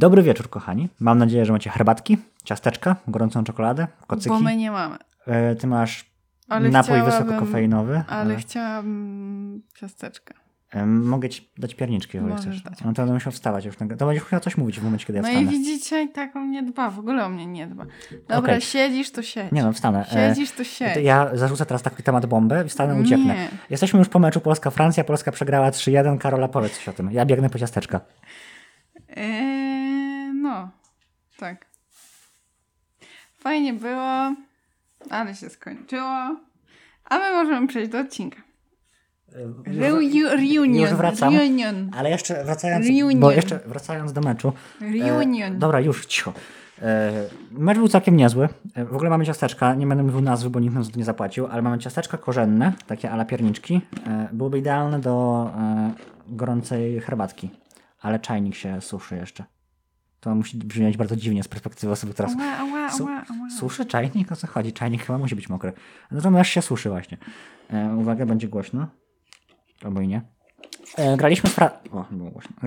Dobry wieczór, kochani. Mam nadzieję, że macie herbatki, ciasteczka, gorącą czekoladę, kocyki. Bo my nie mamy. E, Ty masz Ale napój chciałabym- wysokokofeinowy. Ale E, chciałam ciasteczka. e, Mogę ci dać pierniczki, jeżeli Możesz chcesz. dać. No to będę musiał wstawać już. To będziesz musiał coś mówić w momencie, kiedy ja No i wstanę. widzicie, i tak o mnie dba. W ogóle o mnie nie dba. Dobra, Okej. siedzisz, to siedź. Nie no, wstanę. E, Siedzisz, to siedź. to Ja zarzucę teraz taki temat bombę i wstanę ucieknę. Nie. Jesteśmy już po meczu Polska-Francja. Polska przegrała 3-1. Karola, powiedz coś o tym. Ja biegnę po ciasteczka. Eee, tak. Fajnie było, ale się skończyło. A my możemy przejść do odcinka. Reu- reunion. już wracam. Reunion. Ale jeszcze wracając, Reunion. bo jeszcze wracając do meczu. Reunion. E, dobra, już, cicho. E, mecz był całkiem niezły. E, w ogóle mamy ciasteczka, nie będę mówił nazwy, bo nikt nam za to nie zapłacił, ale mamy ciasteczka korzenne, takie ala pierniczki. E, byłyby idealne do e, gorącej herbatki, ale czajnik się suszy jeszcze. To musi brzmieć bardzo dziwnie z perspektywy osoby, która Ała, ała, ała, ała. suszy czajnik? O co chodzi? Czajnik chyba musi być mokry. Natomiast się suszy właśnie. E, uwaga, będzie głośno. Albo i nie. E, graliśmy z Fra- o,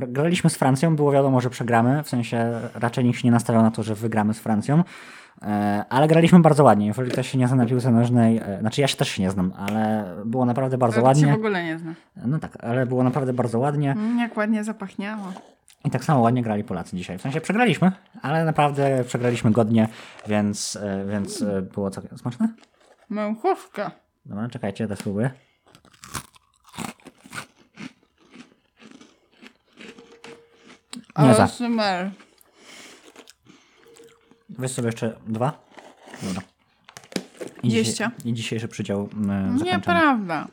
Graliśmy z Francją, było wiadomo, że przegramy. W sensie raczej nikt się nie nastawiał na to, że wygramy z Francją. E, ale graliśmy bardzo ładnie. Jeżeli ktoś się nie zna na piłce nożnej, e, znaczy ja się też się nie znam, ale było naprawdę bardzo To cię w ładnie. ogóle nie zna. No tak, ale było naprawdę bardzo ładnie. Mm, jak ładnie zapachniało. I tak samo ładnie grali Polacy dzisiaj. W sensie przegraliśmy, ale naprawdę przegraliśmy godnie, więc, e, więc e, było całkiem smaczne. Męchówka. Dobra, czekajcie, też spróbuję. Nie za. ASMR. Weź sobie jeszcze dwa. Dobra. I, Dwadzieścia. I dzisiejszy przydział zakończony. Nieprawda.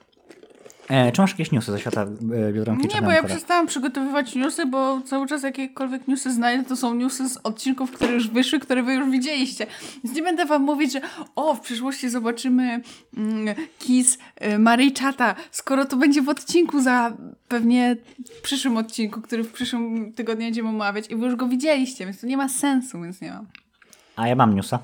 E, czy masz jakieś newsy ze świata e, Biedronki Nie, bo ja przestałam przygotowywać newsy, bo cały czas jakiekolwiek newsy znajdę, to są newsy z odcinków, które już wyszły, które wy już widzieliście. Więc nie będę wam mówić, że o, w przyszłości zobaczymy mm, Kiss y, Mary Chata, skoro to będzie w odcinku za pewnie w przyszłym odcinku, który w przyszłym tygodniu będziemy omawiać i wy już go widzieliście, więc to nie ma sensu, więc nie mam. A ja mam newsa.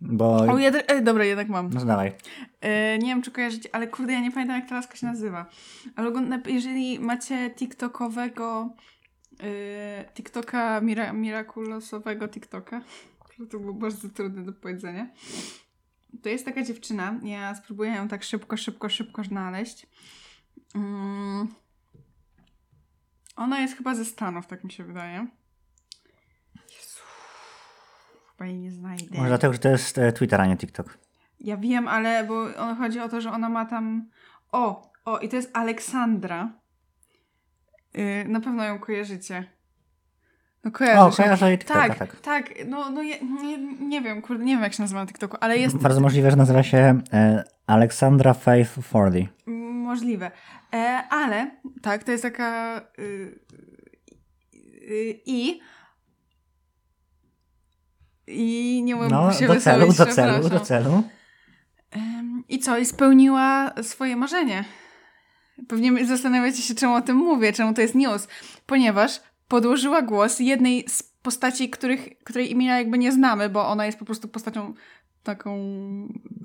Bo... O, jed- e, dobra, jednak mam. No dawaj. E, nie wiem, czy kojarzycie, ale kurde, ja nie pamiętam, jak ta laska się nazywa. Ale jeżeli macie TikTokowego, e, TikToka, mira, mirakulosowego TikToka, to było bardzo trudne do powiedzenia, to jest taka dziewczyna, ja spróbuję ją tak szybko, szybko, szybko znaleźć. Mm. Ona jest chyba ze Stanów, tak mi się wydaje. Jej nie znajdę. Może dlatego, że to jest e, Twitter, a nie TikTok. Ja wiem, ale bo on, chodzi o to, że ona ma tam. O, o, i to jest Aleksandra. Yy, na pewno ją kojarzycie. No kojarzysz. O, kojarzę jej TikToka, tak, tak. tak, no, no nie, nie, nie wiem, kurde, nie wiem jak się nazywa na TikToku, ale jest Bardzo możliwe, że nazywa się e, Alexandra Faith Fordy. możliwe. E, ale, tak, to jest taka y, y, i i nie umiem No, się do celu, do celu, do celu. I co? I spełniła swoje marzenie. Pewnie zastanawiacie się, czemu o tym mówię, czemu to jest news. Ponieważ podłożyła głos jednej z postaci, których, której imienia jakby nie znamy, bo ona jest po prostu postacią taką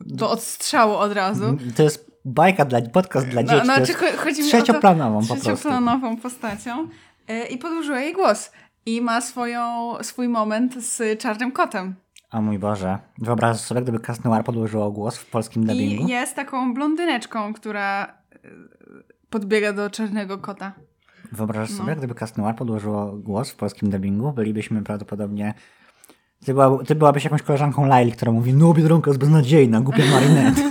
do odstrzału od razu. To jest bajka dla podcast dla No, dzieci. to znaczy, jest cho- chodzi mi o to- trzecioplanową po prostu. trzecioplanową postacią e, i podłożyła jej głos. I ma swoją, swój moment z Czarnym Kotem. O mój Boże. Wyobraź sobie, gdyby Cast Noir podłożyło głos w polskim dubbingu. I jest taką blondyneczką, która e, podbiega do Czarnego Kota. Wyobrażasz No. sobie, gdyby Cast Noir podłożyło głos w polskim dubbingu? Bylibyśmy prawdopodobnie... Ty, była, ty byłabyś jakąś koleżanką Laili, która mówi no Biedronka jest beznadziejna, głupia Marinette.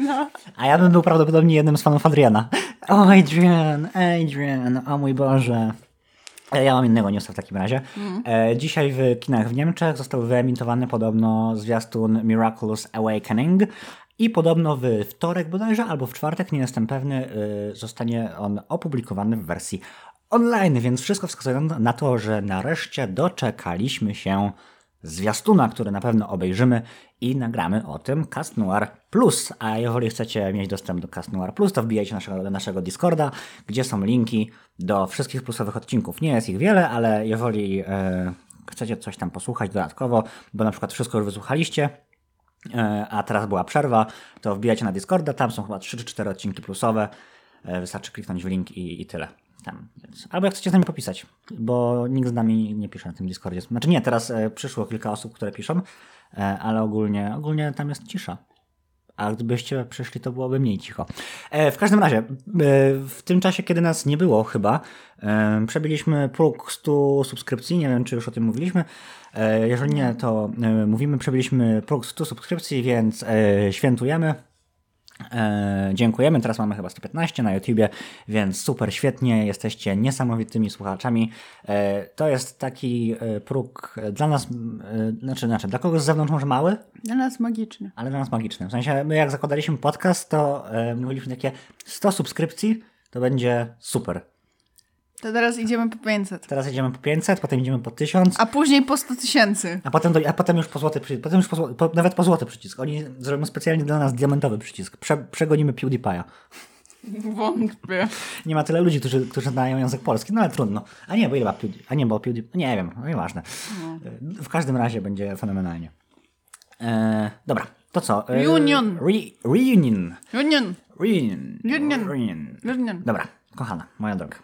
No. A ja bym był prawdopodobnie jednym z fanów Adriana. O, Adrian, Adrian, o mój Boże. E, Ja mam innego newsa w takim razie. E, dzisiaj w kinach w Niemczech został wyemitowany podobno zwiastun Miraculous Awakening i podobno w wtorek bodajże, albo w czwartek, nie jestem pewny, y, zostanie on opublikowany w wersji online, więc wszystko wskazuje na to, że nareszcie doczekaliśmy się zwiastuna, który na pewno obejrzymy i nagramy o tym Cast Noir Plus. A jeżeli chcecie mieć dostęp do Cast Noir Plus, to wbijajcie naszego, do naszego Discorda, gdzie są linki do wszystkich plusowych odcinków. Nie jest ich wiele, ale jeżeli e, chcecie coś tam posłuchać dodatkowo, bo na przykład wszystko już wysłuchaliście, e, a teraz była przerwa, to wbijajcie na Discorda, tam są chyba 3 czy 4 odcinki plusowe. E, wystarczy kliknąć w link i, i tyle. Tam. Albo jak chcecie z nami popisać, bo nikt z nami nie pisze na tym Discordzie. Znaczy nie, teraz e, przyszło kilka osób, które piszą, e, ale ogólnie, ogólnie tam jest cisza. A gdybyście przyszli, to byłoby mniej cicho. E, w każdym razie, w tym czasie, kiedy nas nie było chyba, przebiliśmy próg 100 subskrypcji. Nie wiem, czy już o tym mówiliśmy. Jeżeli nie, to mówimy, przebiliśmy próg 100 subskrypcji, więc świętujemy. E, dziękujemy. Teraz mamy chyba 115 na YouTubie, więc super, świetnie. Jesteście niesamowitymi słuchaczami. E, to jest taki e, próg dla nas, znaczy, znaczy, dla kogoś z zewnątrz może mały, Dla nas magiczny. ale dla nas magiczny. W sensie, my jak zakładaliśmy podcast, to mówiliśmy takie 100 subskrypcji, to będzie super. To teraz idziemy po 500. Teraz idziemy po 500, potem idziemy po 1000, A później po 100 tysięcy. a potem, do, a potem już po złoty przycisk, potem już po, po, nawet po złoty przycisk. Oni zrobią specjalnie dla nas diamentowy przycisk. Prze, przegonimy PewDiePie'a. Wątpię. Nie ma tyle ludzi, którzy, którzy znają język polski, no ale trudno. A nie, bo ile ma PewDiePie? A nie, bo PewDiePie... Nie wiem, no nieważne. W każdym razie będzie fenomenalnie. E, dobra, to co? E, Reunion. Re, reunion. Union. Reunion. Reunion. Reunion. Union. Dobra, kochana, moja droga.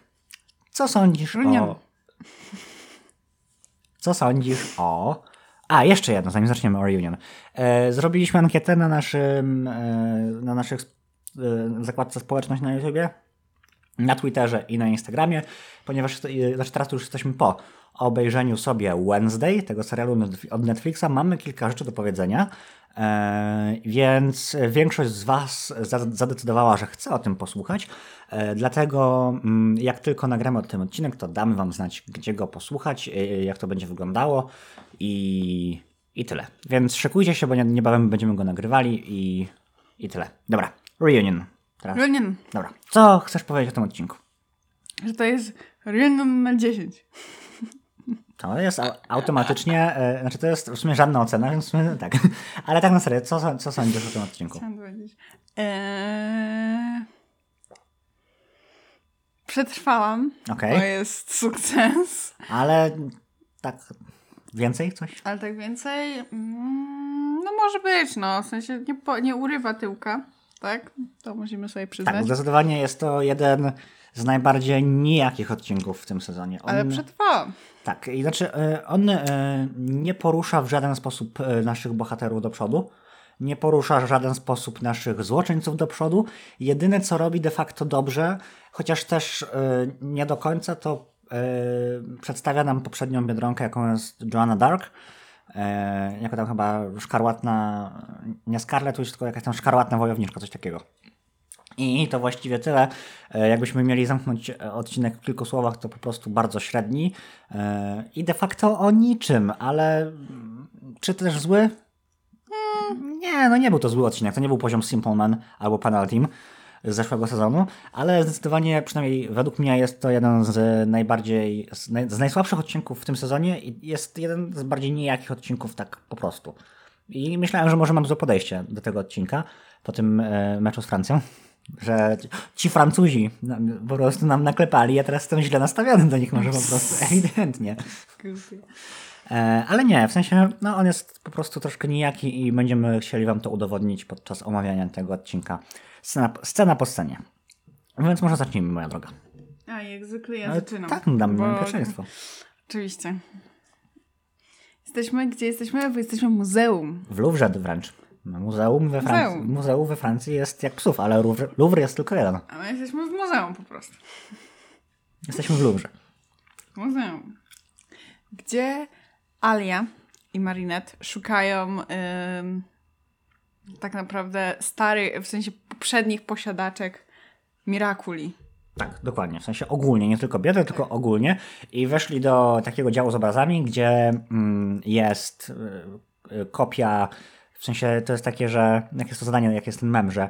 Co sądzisz Reunion. o... Co sądzisz o... A, jeszcze jedno, zanim zaczniemy o Reunion. E, zrobiliśmy ankietę na naszym, e, na naszych e, zakładce społeczność na YouTubie, na Twitterze i na Instagramie, ponieważ e, znaczy teraz już jesteśmy po obejrzeniu sobie Wednesday, tego serialu od Netflixa, mamy kilka rzeczy do powiedzenia, e, więc większość z Was za- zadecydowała, że chce o tym posłuchać, e, dlatego mm, jak tylko nagramy o tym odcinek, to damy Wam znać, gdzie go posłuchać, e, jak to będzie wyglądało i, i tyle. Więc szykujcie się, bo nie- niebawem będziemy go nagrywali i, i tyle. Dobra, reunion. Teraz. Union. Dobra, co chcesz powiedzieć o tym odcinku? Że to jest Union na 10. To jest au- automatycznie, e, znaczy to jest w sumie żadna ocena, więc w sumie tak. Ale tak na serio, co, co sądzisz o tym odcinku? Chciałam powiedzieć. Eee... Przetrwałam. Okej. To jest sukces. Ale tak więcej coś? Ale tak więcej, mm, no może być, no. W sensie nie, po, nie urywa tyłka, tak? To musimy sobie przyznać. Tak, zdecydowanie jest to jeden z najbardziej nijakich odcinków w tym sezonie. On, Ale przetrwałam. Tak, i znaczy e, on e, nie porusza w żaden sposób e, naszych bohaterów do przodu. Nie porusza w żaden sposób naszych złoczyńców do przodu. Jedyne co robi de facto dobrze, chociaż też nie do końca, to przedstawia nam poprzednią biedronkę, jaką jest Joanna Dark. Jako tam chyba szkarłatna, nie Scarlet tylko jakaś tam szkarłatna wojowniczka, coś takiego. I to właściwie tyle. E, Jakbyśmy mieli zamknąć e, odcinek w kilku słowach, to po prostu bardzo średni e, i de facto o niczym, ale mm, czy też zły? Mm, Nie, no nie był to zły odcinek. To nie był poziom Simple Man albo Panel Team z zeszłego sezonu, ale zdecydowanie, przynajmniej według mnie, jest to jeden z najbardziej, z, z najsłabszych odcinków w tym sezonie i jest jeden z bardziej nijakich odcinków tak po prostu. I myślałem, że może mam złe podejście do tego odcinka po tym meczu z Francją, że ci Francuzi po prostu nam naklepali, ja teraz jestem źle nastawiony do nich może po prostu, ewidentnie. E, ale nie, w sensie, no on jest po prostu troszkę nijaki i będziemy chcieli wam to udowodnić podczas omawiania tego odcinka. Scena, scena po scenie. Więc może zacznijmy, moja droga. A jak zwykle ja Ale zaczynam. tak, dam bo- pierwszeństwo. Oczywiście. Jesteśmy, gdzie jesteśmy? Bo jesteśmy w muzeum. W Louvre wręcz. Muzeum we, Francji, Muzeum. muzeum we Francji jest jak psów, ale Louvre, Louvre jest tylko jeden. A my jesteśmy w muzeum po prostu. Jesteśmy w Louvre. Muzeum. Gdzie Alia i Marinette szukają tak naprawdę starych, w sensie poprzednich posiadaczek Mirakuli. Tak, dokładnie. W sensie ogólnie, nie tylko biedy, tylko ogólnie. I weszli do takiego działu z obrazami, gdzie mm, jest y, y, kopia, w sensie to jest takie, że jak jest to zadanie, jak jest ten mem, że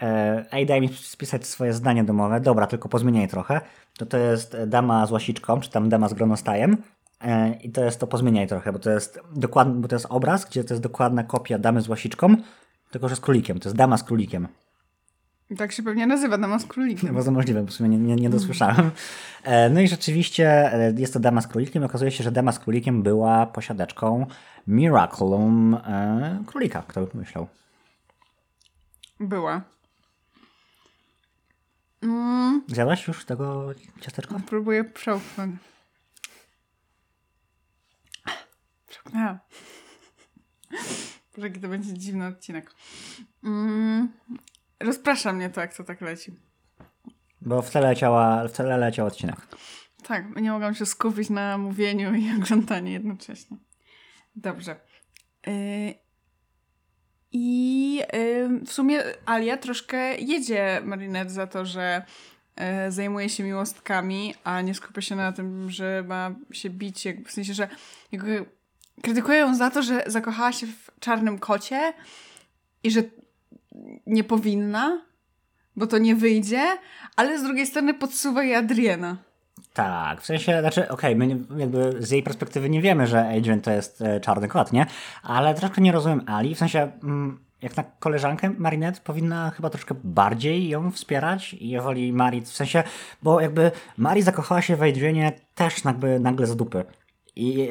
e, ej, daj mi spisać swoje zdanie domowe, dobra, tylko pozmieniaj trochę. To to jest dama z łasiczką, czy tam dama z gronostajem. E, I to jest to pozmieniaj trochę, bo to jest dokładny, bo to jest obraz, gdzie to jest dokładna kopia damy z łasiczką, tylko że z królikiem. To jest dama z królikiem. Tak się pewnie nazywa Dama z królikiem. Bardzo możliwe, bo w sumie nie, nie, nie dosłyszałem. E, No i rzeczywiście jest to dama z królikiem. Okazuje się, że dama z królikiem była posiadaczką Miraculum e, królika, kto by pomyślał. Była. Mm, Zjadłaś już tego ciasteczka? próbuję przełknąć. Przełknęłam. Boże, to będzie dziwny odcinek. Mm, rozprasza mnie to, jak to tak leci. Bo w tle, leciała, w tle leciał odcinek. Tak, nie mogłam się skupić na mówieniu i oglądaniu jednocześnie. Dobrze. Y, I y, w sumie Alia troszkę jedzie Marinette za to, że y, zajmuje się miłostkami, a nie skupia się na tym, że ma się bić. W sensie, że jakby krytykuje ją za to, że zakochała się w czarnym kocie i że nie powinna, bo to nie wyjdzie, ale z drugiej strony podsuwa jej Adriana. Tak, w sensie, znaczy, okej, my nie, jakby z jej perspektywy nie wiemy, że Adrian to jest e, czarny kot, nie? Ale troszkę nie rozumiem Ali, w sensie, mm, jak na koleżankę Marinette powinna chyba troszkę bardziej ją wspierać, jeżeli Mari, w sensie, bo jakby Mari zakochała się w Adrianie też jakby nagle z dupy. I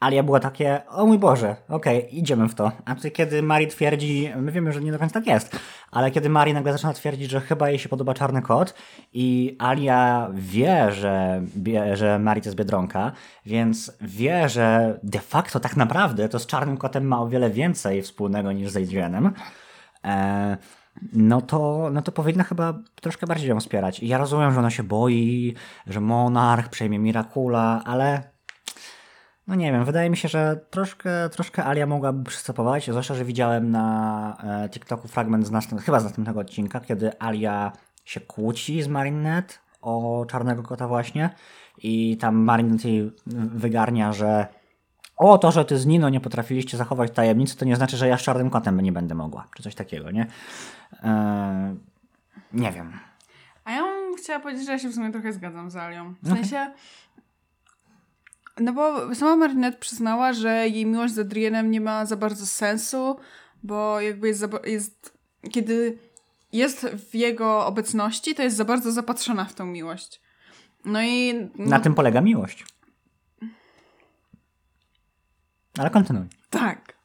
Alia była takie, o mój Boże, okej, idziemy w to. A tutaj kiedy Mari twierdzi, my wiemy, że nie do końca tak jest, ale kiedy Mari nagle zaczyna twierdzić, że chyba jej się podoba czarny kot i Alia wie, że, że Mari to jest Biedronka, więc wie, że de facto tak naprawdę to z czarnym kotem ma o wiele więcej wspólnego niż z Adrianem, e, no to, no to powinna chyba troszkę bardziej ją wspierać. I ja rozumiem, że ona się boi, że monarch przejmie Mirakula, ale no nie wiem, wydaje mi się, że troszkę, troszkę Alia mogłaby przystępować, zwłaszcza, że widziałem na e, TikToku fragment z następ, chyba z następnego odcinka, kiedy Alia się kłóci z Marinette o czarnego kota właśnie i tam Marinette jej wygarnia, że o, to, że ty z Nino nie potrafiliście zachować tajemnicy, to nie znaczy, że ja z czarnym kotem nie będę mogła, czy coś takiego, nie? E, nie wiem. A ja bym chciała powiedzieć, że ja się w sumie trochę zgadzam z Alią. W sensie... No bo sama Marinette przyznała, że jej miłość z Adrienem nie ma za bardzo sensu, bo jakby jest, jest kiedy jest w jego obecności, to jest za bardzo zapatrzona w tą miłość. No i... No, Na tym polega miłość. Ale kontynuuj. Tak.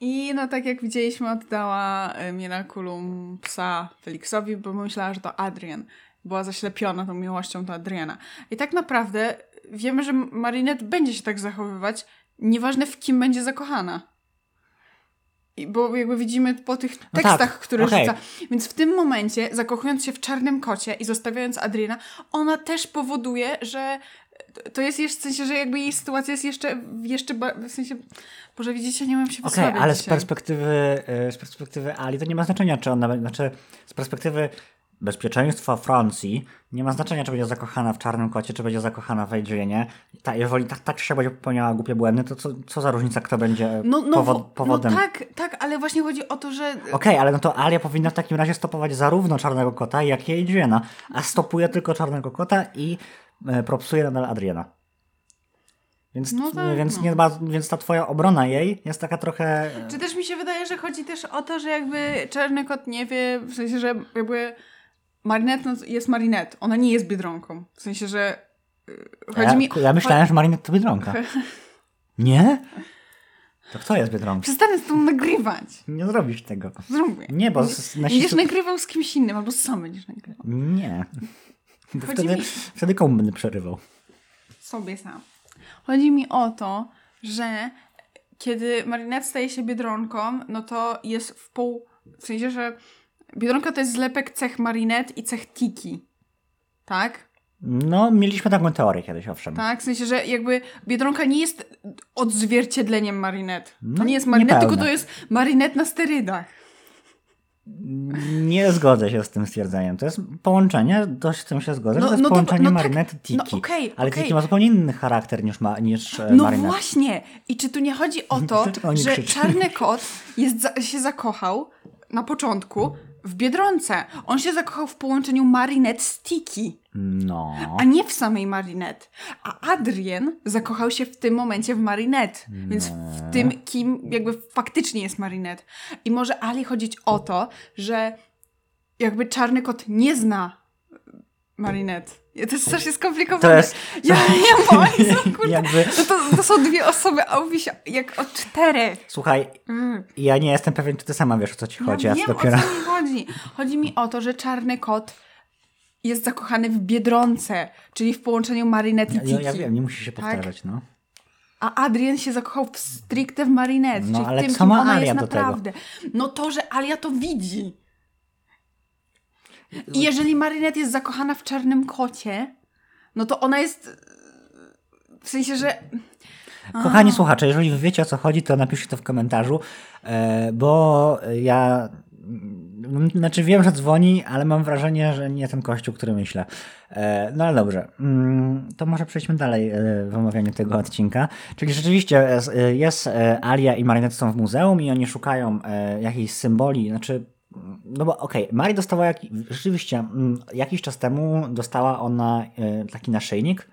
I no tak jak widzieliśmy, oddała y, Miraculum psa Felixowi, bo myślała, że to Adrian. Była zaślepiona tą miłością do Adriana. I tak naprawdę wiemy, że Marinette będzie się tak zachowywać, nieważne w kim będzie zakochana. I bo jakby widzimy po tych tak, tekstach, które okej. rzuca. Więc w tym momencie, zakochując się w czarnym kocie i zostawiając Adriana, ona też powoduje, że to jest jeszcze w sensie, że jakby jej sytuacja jest jeszcze, jeszcze w sensie, Boże, widzicie, nie mam się Okej, wysławiać ale z perspektywy, y, z perspektywy Ali to nie ma znaczenia, czy ona, znaczy z perspektywy bezpieczeństwa Francji nie ma znaczenia, czy będzie zakochana w czarnym kocie, czy będzie zakochana w Adrianie. Ta, jeżeli tak, tak się będzie popełniała głupie błędy, to co, co za różnica, kto będzie No, no, powod, wo- powodem. no tak, tak, ale właśnie chodzi o to, że Okej, ale no to Alia powinna w takim razie stopować zarówno czarnego kota, jak i Adriana, a stopuje tylko czarnego kota i e, propsuje nadal Adriana. Więc, No tak, więc, no. nie więc ta twoja obrona jej jest taka trochę... Czy też mi się wydaje, że chodzi też o to, że jakby czarny kot nie wie, w sensie, że jakby Marinette no, jest Marinette. Ona nie jest Biedronką. W sensie, że y, chodzi ja, mi... ja myślałem, że Marinette to Biedronka. Nie? To kto jest Biedronka? Przestanę z tą nagrywać. Nie zrobisz tego. Zrobię. Nie, bo nasi Będziesz nagrywał z kimś innym, albo sam będziesz nagrywał. Nie. Bo Chodzi wtedy, mi- wtedy komu będę przerywał? Sobie sam. Chodzi mi o to, że kiedy Marinette staje się Biedronką, no to jest w pół... W sensie, że Biedronka to jest zlepek cech Marinette i cech Tiki. Tak? No, mieliśmy taką teorię kiedyś, owszem. Tak, w sensie, że jakby Biedronka nie jest odzwierciedleniem Marinette. To No, nie jest niepełne. tylko to jest Marinette na sterydach. Nie zgodzę się z tym stwierdzeniem. To jest połączenie, dość z tym się zgodzę, No- to jest no to- połączenie no tak, Marinette Tiki. no okej, ale okej. Tiki ma zupełnie inny charakter niż, ma, niż e, No Marinette. właśnie! I czy tu nie chodzi o to, że krzyczą? czarny kot jest się zakochał na początku w Biedronce. On się zakochał w połączeniu Marinette z Tiki, No. a nie w samej Marinette. A Adrien zakochał się w tym momencie w Marinette. Więc w tym, kim jakby faktycznie jest Marinette. I może Ali chodzić o to, że jakby czarny kot nie zna Marinette. To jest strasznie skomplikowane. To jest- Ja, ja bo oni są, kurde, Jakby, no to, to są dwie osoby, a mówi się jak o czterech. słuchaj, Mm. ja nie jestem pewien, czy ty sama wiesz, o co ci chodzi. ja wiem, dopiero... o co mi chodzi. chodzi. Mi o to, że czarny kot jest zakochany w Biedronce, czyli w połączeniu Marinette i Ja, Tiki. ja wiem, nie musi się Tak? powtarzać, no. A Adrian się zakochał w stricte w Marinette, No, czyli ale w tym, co ma ona Alia jest do tego? naprawdę. No to, że Alia to widzi. I jeżeli Marinette jest zakochana w czarnym kocie, no to ona jest... W sensie, że... Kochani słuchacze, jeżeli wy wiecie o co chodzi, to napiszcie to w komentarzu, e, bo ja mm, znaczy wiem, że dzwoni, ale mam wrażenie, że nie ten kościół, który myślę. E, No ale dobrze, Mm, to może przejdźmy dalej e, w omawianiu tego odcinka. Czyli rzeczywiście e, jest e, Alia i Marinette są w muzeum i oni szukają e, jakichś symboli, znaczy no bo okej, Mari dostała jak, rzeczywiście mm, jakiś czas temu dostała ona e, taki naszyjnik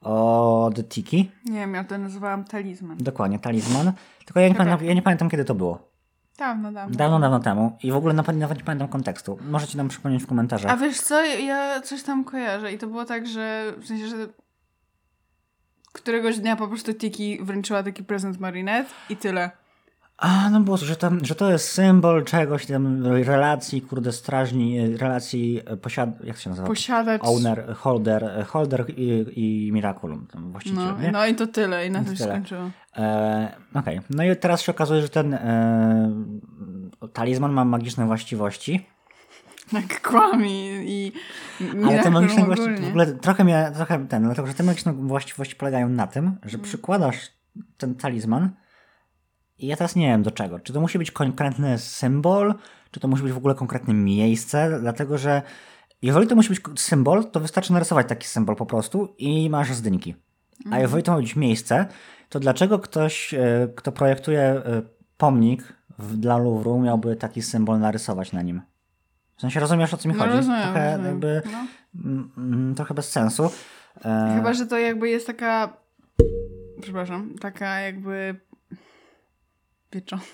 od Tiki. Nie wiem, ja to nazywałam talizman. Dokładnie, talizman. Tylko ja nie, pamiętam, ja nie pamiętam, kiedy to było. Dawno, dawno. Dawno, dawno temu. I w ogóle nawet, nawet nie pamiętam kontekstu. Możecie nam przypomnieć w komentarzach. A wiesz co, ja coś tam kojarzę i to było tak, że w sensie, że któregoś dnia po prostu Tiki wręczyła taki prezent Marinette i tyle. A, no bo że to, że to jest symbol czegoś tam, relacji, kurde, strażni, e, relacji e, posiad... jak się nazywa? Posiadać... Owner, holder, e, holder i, i Miraculum, tam właściciel, No, nie? no i to tyle i na I tym się tyle. skończyło. E, Okej, no i teraz się okazuje, że ten e, talizman ma magiczne właściwości. Jak kłami i Ale te magiczne właściwości, w ogóle trochę mnie, trochę ten, dlatego że te magiczne właściwości polegają na tym, że przykładasz ten talizman i ja teraz nie wiem do czego. Czy to musi być konkretny symbol, czy to musi być w ogóle konkretne miejsce, dlatego że jeżeli to musi być symbol, to wystarczy narysować taki symbol po prostu i masz zdynki. A jeżeli to ma być miejsce, to dlaczego ktoś, e, kto projektuje e, pomnik dla Louvru, miałby taki symbol narysować na nim? W sensie rozumiesz o co mi No chodzi? rozumiem, Trochę rozumiem. jakby No. trochę bez sensu. E, Chyba, że to jakby jest taka przepraszam, taka jakby pieczątka.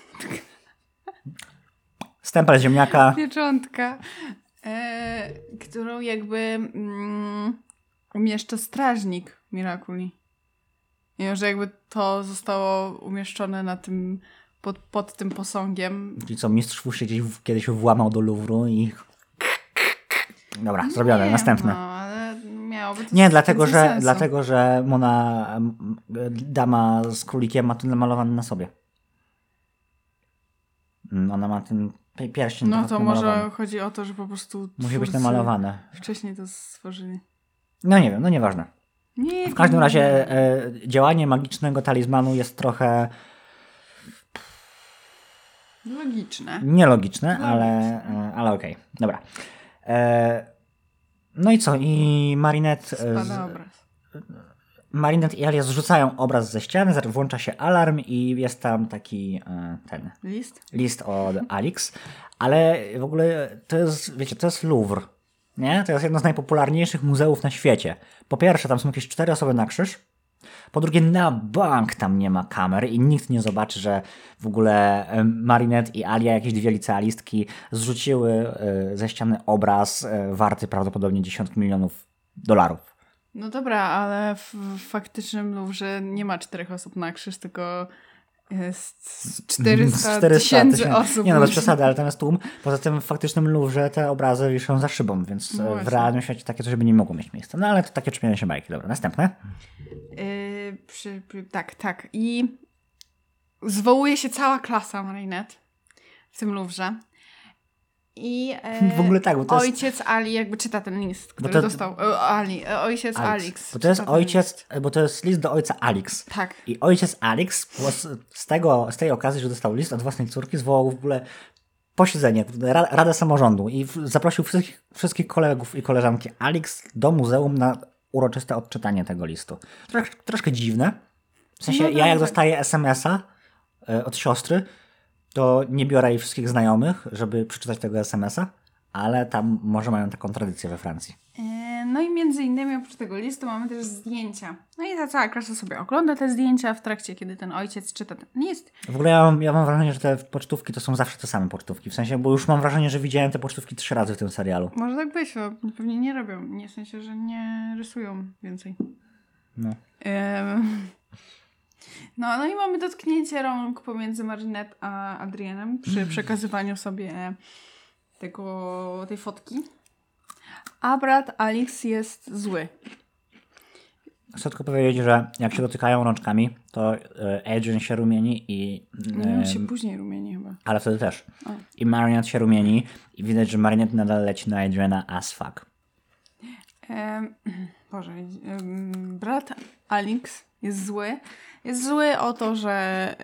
Stempel ziemniaka. pieczątka, e, którą jakby mm, umieszcza strażnik Miraculi. I że jakby to zostało umieszczone na tym, pod, pod tym posągiem. Czyli co, mistrz Wu się gdzieś w- kiedyś włamał do Louvru i... Dobra, zrobione, Nie, następne. No, ale miałoby to Nie, dlatego że, sensu. dlatego, że Mona, m, dama z królikiem ma to namalowany na sobie. Mm, Ona ma ten pi- pierścień No to może chodzi o to, że po prostu Musi być namalowane. Wcześniej to stworzyli. No nie wiem, no nieważne. Nie, W każdym nie. razie e, działanie magicznego talizmanu jest trochę Logiczne. nielogiczne, No, ale, e, ale okej. Dobra. E, no i co? I Marinette, e, Spada z, obraz. Marinette i Alia zrzucają obraz ze ściany, włącza się alarm i jest tam taki e, ten List? list od Alix, ale w ogóle to jest, wiecie, to jest Louvre, nie? To jest jedno z najpopularniejszych muzeów na świecie. Po pierwsze, tam są jakieś cztery osoby na krzyż, po drugie, na bank tam nie ma kamer i nikt nie zobaczy, że w ogóle em, Marinette i Alia, jakieś dwie licealistki, zrzuciły e, ze ściany obraz e, warty prawdopodobnie dziesiątki milionów dolarów. No dobra, ale w faktycznym Louvre nie ma czterech osób na krzyż, tylko jest 400 tysięcy osób. Nie no, bez przesady, ale tam jest tłum. Poza tym w faktycznym Louvre te obrazy wiszą za szybą, więc No e, w realnym świecie takie coś by nie mogło mieć miejsca. No ale to takie czepianie się bajki. Dobra, następne. Yy, przy, przy, tak, tak. I zwołuje się cała klasa Marinette w tym Louvre. I e, W ogóle tak, bo to jest- ojciec Ali jakby czyta ten list, który to- dostał. E, Ali, e, ojciec Alex. Bo to jest ojciec, bo to jest list do ojca Alix. Tak. I ojciec Alex z, tego, z tej okazji, że dostał list od własnej córki, zwołał w ogóle posiedzenie, ra, Radę Samorządu i zaprosił wszystkich, wszystkich kolegów i koleżanki Alex do muzeum na uroczyste odczytanie tego listu. Trosz, troszkę dziwne. W sensie, No ja jak tak. dostaję SMS-a e, od siostry, to nie biorę jej wszystkich znajomych, żeby przeczytać tego SMS-a, ale tam może mają taką tradycję we Francji. E, No i między innymi oprócz tego listu mamy też zdjęcia. No i ta cała klasa sobie ogląda te zdjęcia w trakcie, kiedy ten ojciec czyta ten list. W ogóle ja mam, ja mam wrażenie, że te pocztówki to są zawsze te same pocztówki. W sensie, bo już mam wrażenie, że widziałem te pocztówki trzy razy w tym serialu. Może tak być, bo pewnie nie robią. Nie w sensie, że nie rysują więcej. No. No, no i mamy dotknięcie rąk pomiędzy Marinette a Adrienem przy przekazywaniu sobie tego, tej fotki. A brat Alex jest zły. Chcę tylko powiedzieć, że jak się dotykają rączkami, to e, Adrian się rumieni i... Nie e, się później rumieni chyba. ale wtedy też. A. I Marinette się rumieni i widać, że Marinette nadal leci na Adriana as fuck. Em, Boże, em, brat Alex jest zły. Jest zły o to, że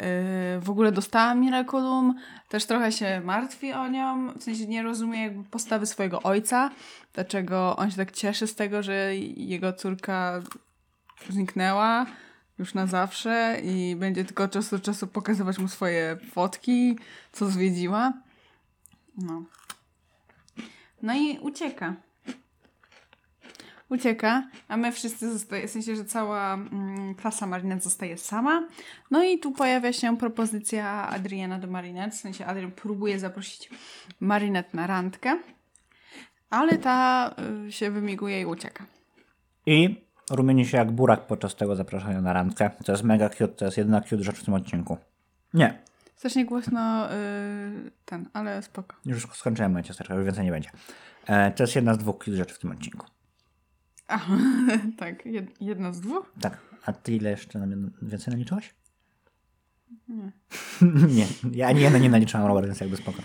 y, w ogóle dostała Miraculum. Też trochę się martwi o nią. W sensie nie rozumie jakby postawy swojego ojca. Dlaczego on się tak cieszy z tego, że jego córka zniknęła już na zawsze i będzie tylko od czasu do czasu pokazywać mu swoje fotki, co zwiedziła. No. No i ucieka ucieka, a my wszyscy zostaje, w sensie, że cała mm, klasa Marinette zostaje sama. No i tu pojawia się propozycja Adriana do Marinette, w sensie Adrian próbuje zaprosić Marinette na randkę, ale ta y, się wymiguje i ucieka. I rumieni się jak burak podczas tego zaproszenia na randkę. To jest mega cute, to jest jedna cute rzecz w tym odcinku. Nie, Strasznie głośno y, ten, ale spoko. już skończyłem moje ciasteczka, już więcej nie będzie. E, to jest jedna z dwóch cute rzeczy w tym odcinku. A, tak, jed, jedna z dwóch. Tak, a ty ile jeszcze więcej naliczyłaś? Nie. nie, ja ani jedno nie naliczyłam, Robert, więc jakby spoko.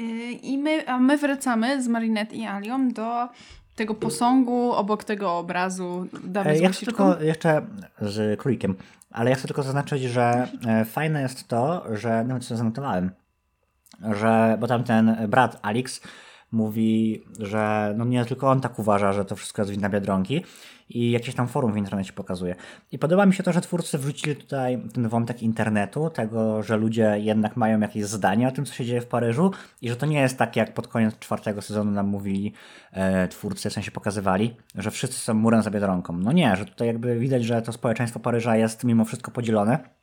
Y, I my, a my wracamy z Marinette i Alią do tego posągu obok tego obrazu Damy E, Ja chcę tylko jeszcze z królikiem, ale ja chcę tylko zaznaczyć, że e, fajne jest to, że nawet sobie zanotowałem, że, bo tam ten brat Alex mówi, że no nie tylko on tak uważa, że to wszystko jest wina Biedronki i jakieś tam forum w internecie pokazuje. I podoba mi się to, że twórcy wrzucili tutaj ten wątek internetu, tego, że ludzie jednak mają jakieś zdanie o tym, co się dzieje w Paryżu i że to nie jest tak, jak pod koniec czwartego sezonu nam mówili e, twórcy, w sensie pokazywali, że wszyscy są murem za Biedronką. No nie, że tutaj jakby widać, że to społeczeństwo Paryża jest mimo wszystko podzielone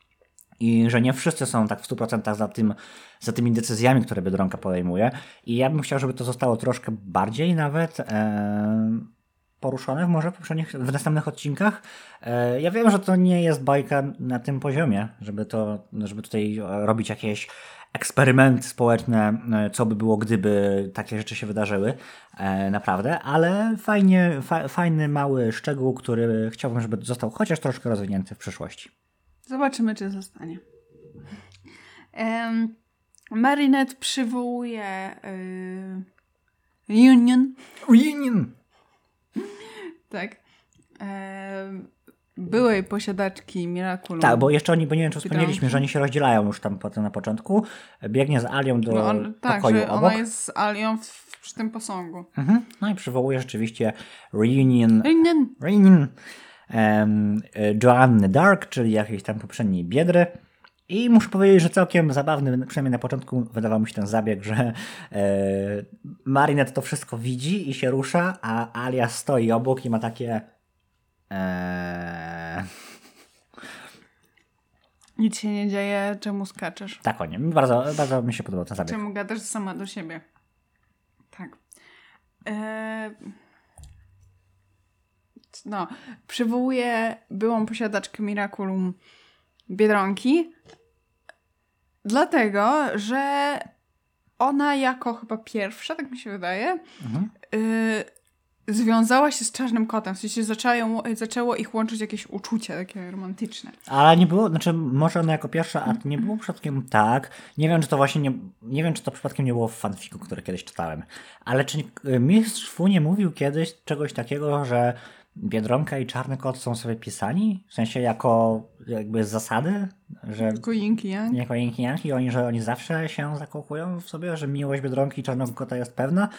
i że nie wszyscy są tak w 100% za, tym, za tymi decyzjami, które Biedronka podejmuje. I ja bym chciał, żeby to zostało troszkę bardziej nawet e, poruszone może w, poprzednich, w następnych odcinkach. E, ja wiem, że to nie jest bajka na tym poziomie, żeby, to, żeby tutaj robić jakieś eksperymenty społeczne, e, co by było, gdyby takie rzeczy się wydarzyły, e, naprawdę, ale fajnie, fa, fajny mały szczegół, który chciałbym, żeby został chociaż troszkę rozwinięty w przyszłości. Zobaczymy, czy zostanie. Um, Marinette przywołuje y, Union, Union! tak, em, byłej posiadaczki Miraculum. Tak, bo jeszcze oni, bo nie wiem, czy wspomnieliśmy, że oni się rozdzielają już tam potem na początku. Biegnie z Alią do No on, tak, pokoju że obok. ona jest z Alią w, przy tym posągu. Mhm. No i przywołuje rzeczywiście reunion, Union. reunion e, Joanny Dark, czyli jakiejś tam poprzedniej biedry. I muszę powiedzieć, że całkiem zabawny, przynajmniej na początku wydawał mi się ten zabieg, że e, Marinette to wszystko widzi i się rusza, a Alia stoi obok i ma takie e, Nic się nie dzieje, czemu skaczesz? tak o nie. Bardzo, bardzo mi się podobał ten zabieg. Czemu gadasz sama do siebie? Tak. E... No, przywołuje byłą posiadaczkę Miraculum Biedronki, dlatego, że ona jako chyba pierwsza, tak mi się wydaje, Mhm. y, związała się z czarnym kotem. W sensie zaczęło, zaczęło ich łączyć jakieś uczucie takie romantyczne. Ale nie było, znaczy może ona jako pierwsza, a nie było przypadkiem tak. Nie wiem, czy to właśnie nie, nie wiem, czy to przypadkiem nie było w fanfiku, który kiedyś czytałem. Ale czy y, mistrz Fu nie mówił kiedyś czegoś takiego, że Biedronka i Czarny Kot są sobie pisani? W sensie jako jakby z zasady, że Tylko Yinki, ja? jako Janki oni, że oni zawsze się zakochują w sobie, że miłość Biedronki i Czarnego Kota jest pewna.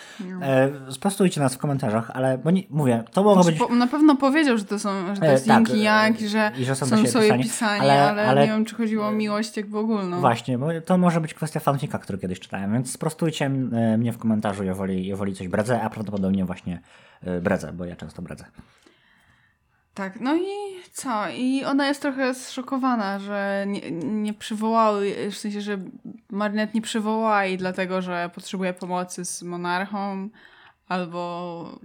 E, sprostujcie nas w komentarzach, ale bo nie, mówię, to mogło Znaczy, być... po, na pewno powiedział, że to, są, że to E, jest tak, Yin i e, Yang, że, i że są są, sobie pisani, pisani, ale- ale, ale- nie wiem, czy chodziło o miłość jak w ogólną. Właśnie, bo to może być kwestia fanfika, który kiedyś czytałem, więc sprostujcie e, mnie w komentarzu, jeżeli, jeżeli coś bredzę, a prawdopodobnie właśnie e, bredzę, bo ja często bredzę. Tak, no i co? I ona jest trochę zszokowana, że nie, nie przywołały, w sensie, że Marinette nie przywołała jej dlatego, że potrzebuje pomocy z monarchą, albo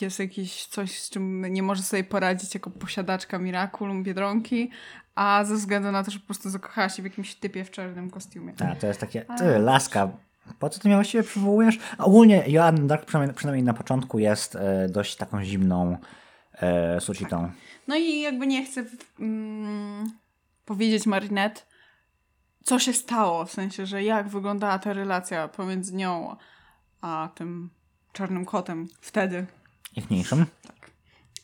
jest jakieś coś, z czym nie może sobie poradzić jako posiadaczka Miraculum Biedronki, a ze względu na to, że po prostu zakochała się w jakimś typie w czarnym kostiumie. Tak, to jest takie, ty, laska, Po co ty mnie właściwie przywołujesz? Ogólnie Joanna Dark przynajmniej, przynajmniej na początku jest e, dość taką zimną e, sucitą. No i jakby nie chcę mm, powiedzieć Marinette, co się stało, w sensie, że jak wyglądała ta relacja pomiędzy nią a tym czarnym kotem wtedy. Ich mniejszym.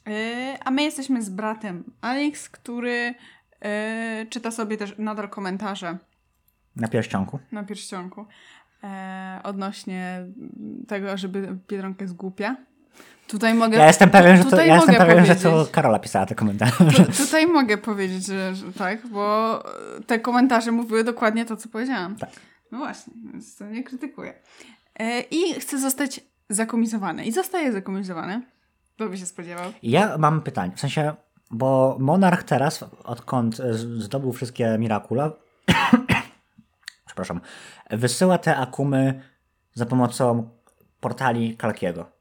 Yy, a my jesteśmy z bratem Alex, który yy, czyta sobie też nadal komentarze Na pierścionku. na pierścionku yy, odnośnie tego, żeby Biedronka jest głupia. Tutaj mogę. Ja jestem pewien, że to, ja jestem pewien, że to Karola pisała te komentarze. Tu, tutaj mogę powiedzieć, że, że tak, bo te komentarze mówiły dokładnie to, co powiedziałam. Tak. No właśnie, więc to nie krytykuję. E, I chcę zostać zakomisowany. I zostaję zakomisowany. Kto by się spodziewał? Ja mam pytanie, w sensie, bo Monarch teraz, odkąd zdobył wszystkie Mirakula, przepraszam, wysyła te akumy za pomocą portali Kalkiego.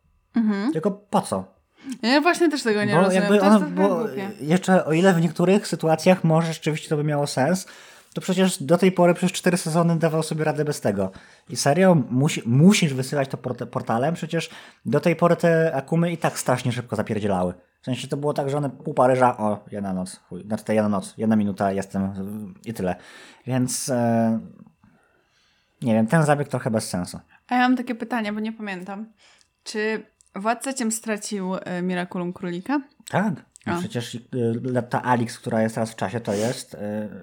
Tylko po co? Ja właśnie też tego nie bo rozumiem. jakby to jest ono, trochę bo jeszcze o ile w niektórych sytuacjach może rzeczywiście to by miało sens, to przecież do tej pory przez cztery sezony dawał sobie radę bez tego. I serio, musi, musisz wysyłać to port portalem, przecież do tej pory te akumy i tak strasznie szybko zapierdzielały. W sensie to było tak, że one pół Paryża, o, jedna noc, chuj, znaczy to jedna noc, jedna minuta, jestem i tyle. Więc e, nie wiem, ten zabieg trochę bez sensu. A ja mam takie pytanie, bo nie pamiętam. Czy Władca Ciem stracił e, Miraculum Królika? Tak. No A. przecież y, ta Alix, która jest teraz w czasie, to jest. y,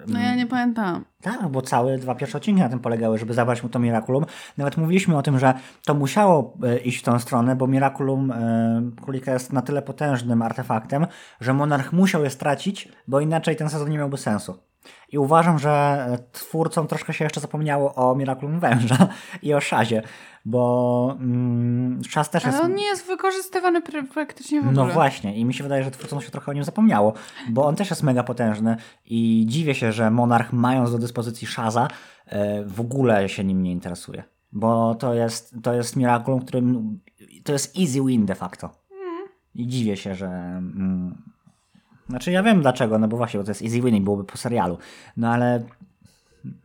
No ja nie pamiętam. Tak, bo całe dwa pierwsze odcinki na tym polegały, żeby zabrać mu to Miraculum. Nawet mówiliśmy o tym, że to musiało e, iść w tą stronę, bo Miraculum e, Królika jest na tyle potężnym artefaktem, że Monarch musiał je stracić, bo inaczej ten sezon nie miałby sensu. I uważam, że e, twórcom troszkę się jeszcze zapomniało o Miraculum Węża i o Szazie, bo mm, Szaz też jest... Ale on nie jest wykorzystywany pr- praktycznie w ogóle. No właśnie, i mi się wydaje, że twórcom się trochę o nim zapomniało, bo on też jest mega potężny i dziwię się, że Monarch, mając do dyspozycji Shaza, e, w ogóle się nim nie interesuje. Bo to jest, to jest Miraculum, którym to jest easy win de facto. I dziwię się, że. Mm, znaczy, ja wiem dlaczego, no bo właśnie, bo to jest easy win i byłoby po serialu. No ale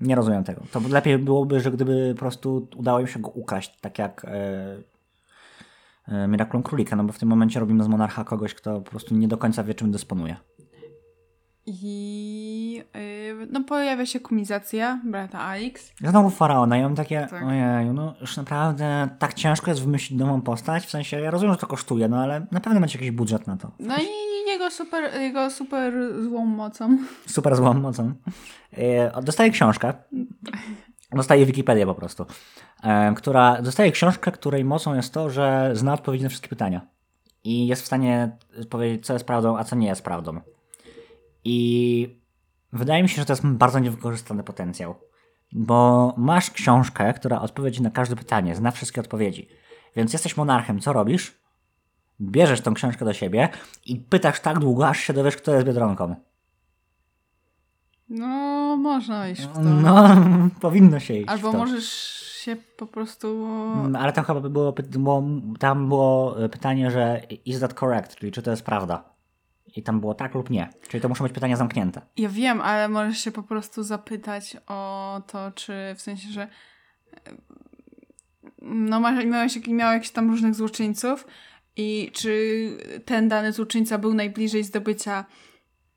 nie rozumiem tego. To lepiej byłoby, że gdyby po prostu udało im się go ukraść, tak jak. E, e, Miraculum Królika, no bo w tym momencie robimy z Monarcha kogoś, kto po prostu nie do końca wie, czym dysponuje. I yy, no pojawia się kumizacja brata Alex. Znowu Faraona i mam takie, Tak. ojeju, no już naprawdę tak ciężko jest wymyślić nową postać, w sensie ja rozumiem, że to kosztuje, no ale na pewno macie jakiś budżet na to. No i jego super, jego super złą mocą. Super złą mocą. E, Dostaje książkę, dostaje Wikipedię po prostu, e, która, dostaje książkę, której mocą jest to, że zna odpowiedzi na wszystkie pytania i jest w stanie powiedzieć, co jest prawdą, a co nie jest prawdą. I wydaje mi się, że to jest bardzo niewykorzystany potencjał. Bo masz książkę, która odpowiedzi na każde pytanie, zna wszystkie odpowiedzi. Więc jesteś monarchem, co robisz? Bierzesz tą książkę do siebie i pytasz tak długo, aż się dowiesz, kto jest Biedronką. No, można iść w to. No, powinno się iść. w Albo możesz się po prostu... Mm, Ale tam chyba by było, było, tam było e, pytanie, że is that correct, czyli czy to jest prawda. I tam było tak lub nie. Czyli to muszą być pytania zamknięte. Ja wiem, ale możesz się po prostu zapytać o to, czy w sensie, że e, no miałeś, jak- miał jakichś tam różnych złoczyńców i czy ten dany złoczyńca był najbliżej zdobycia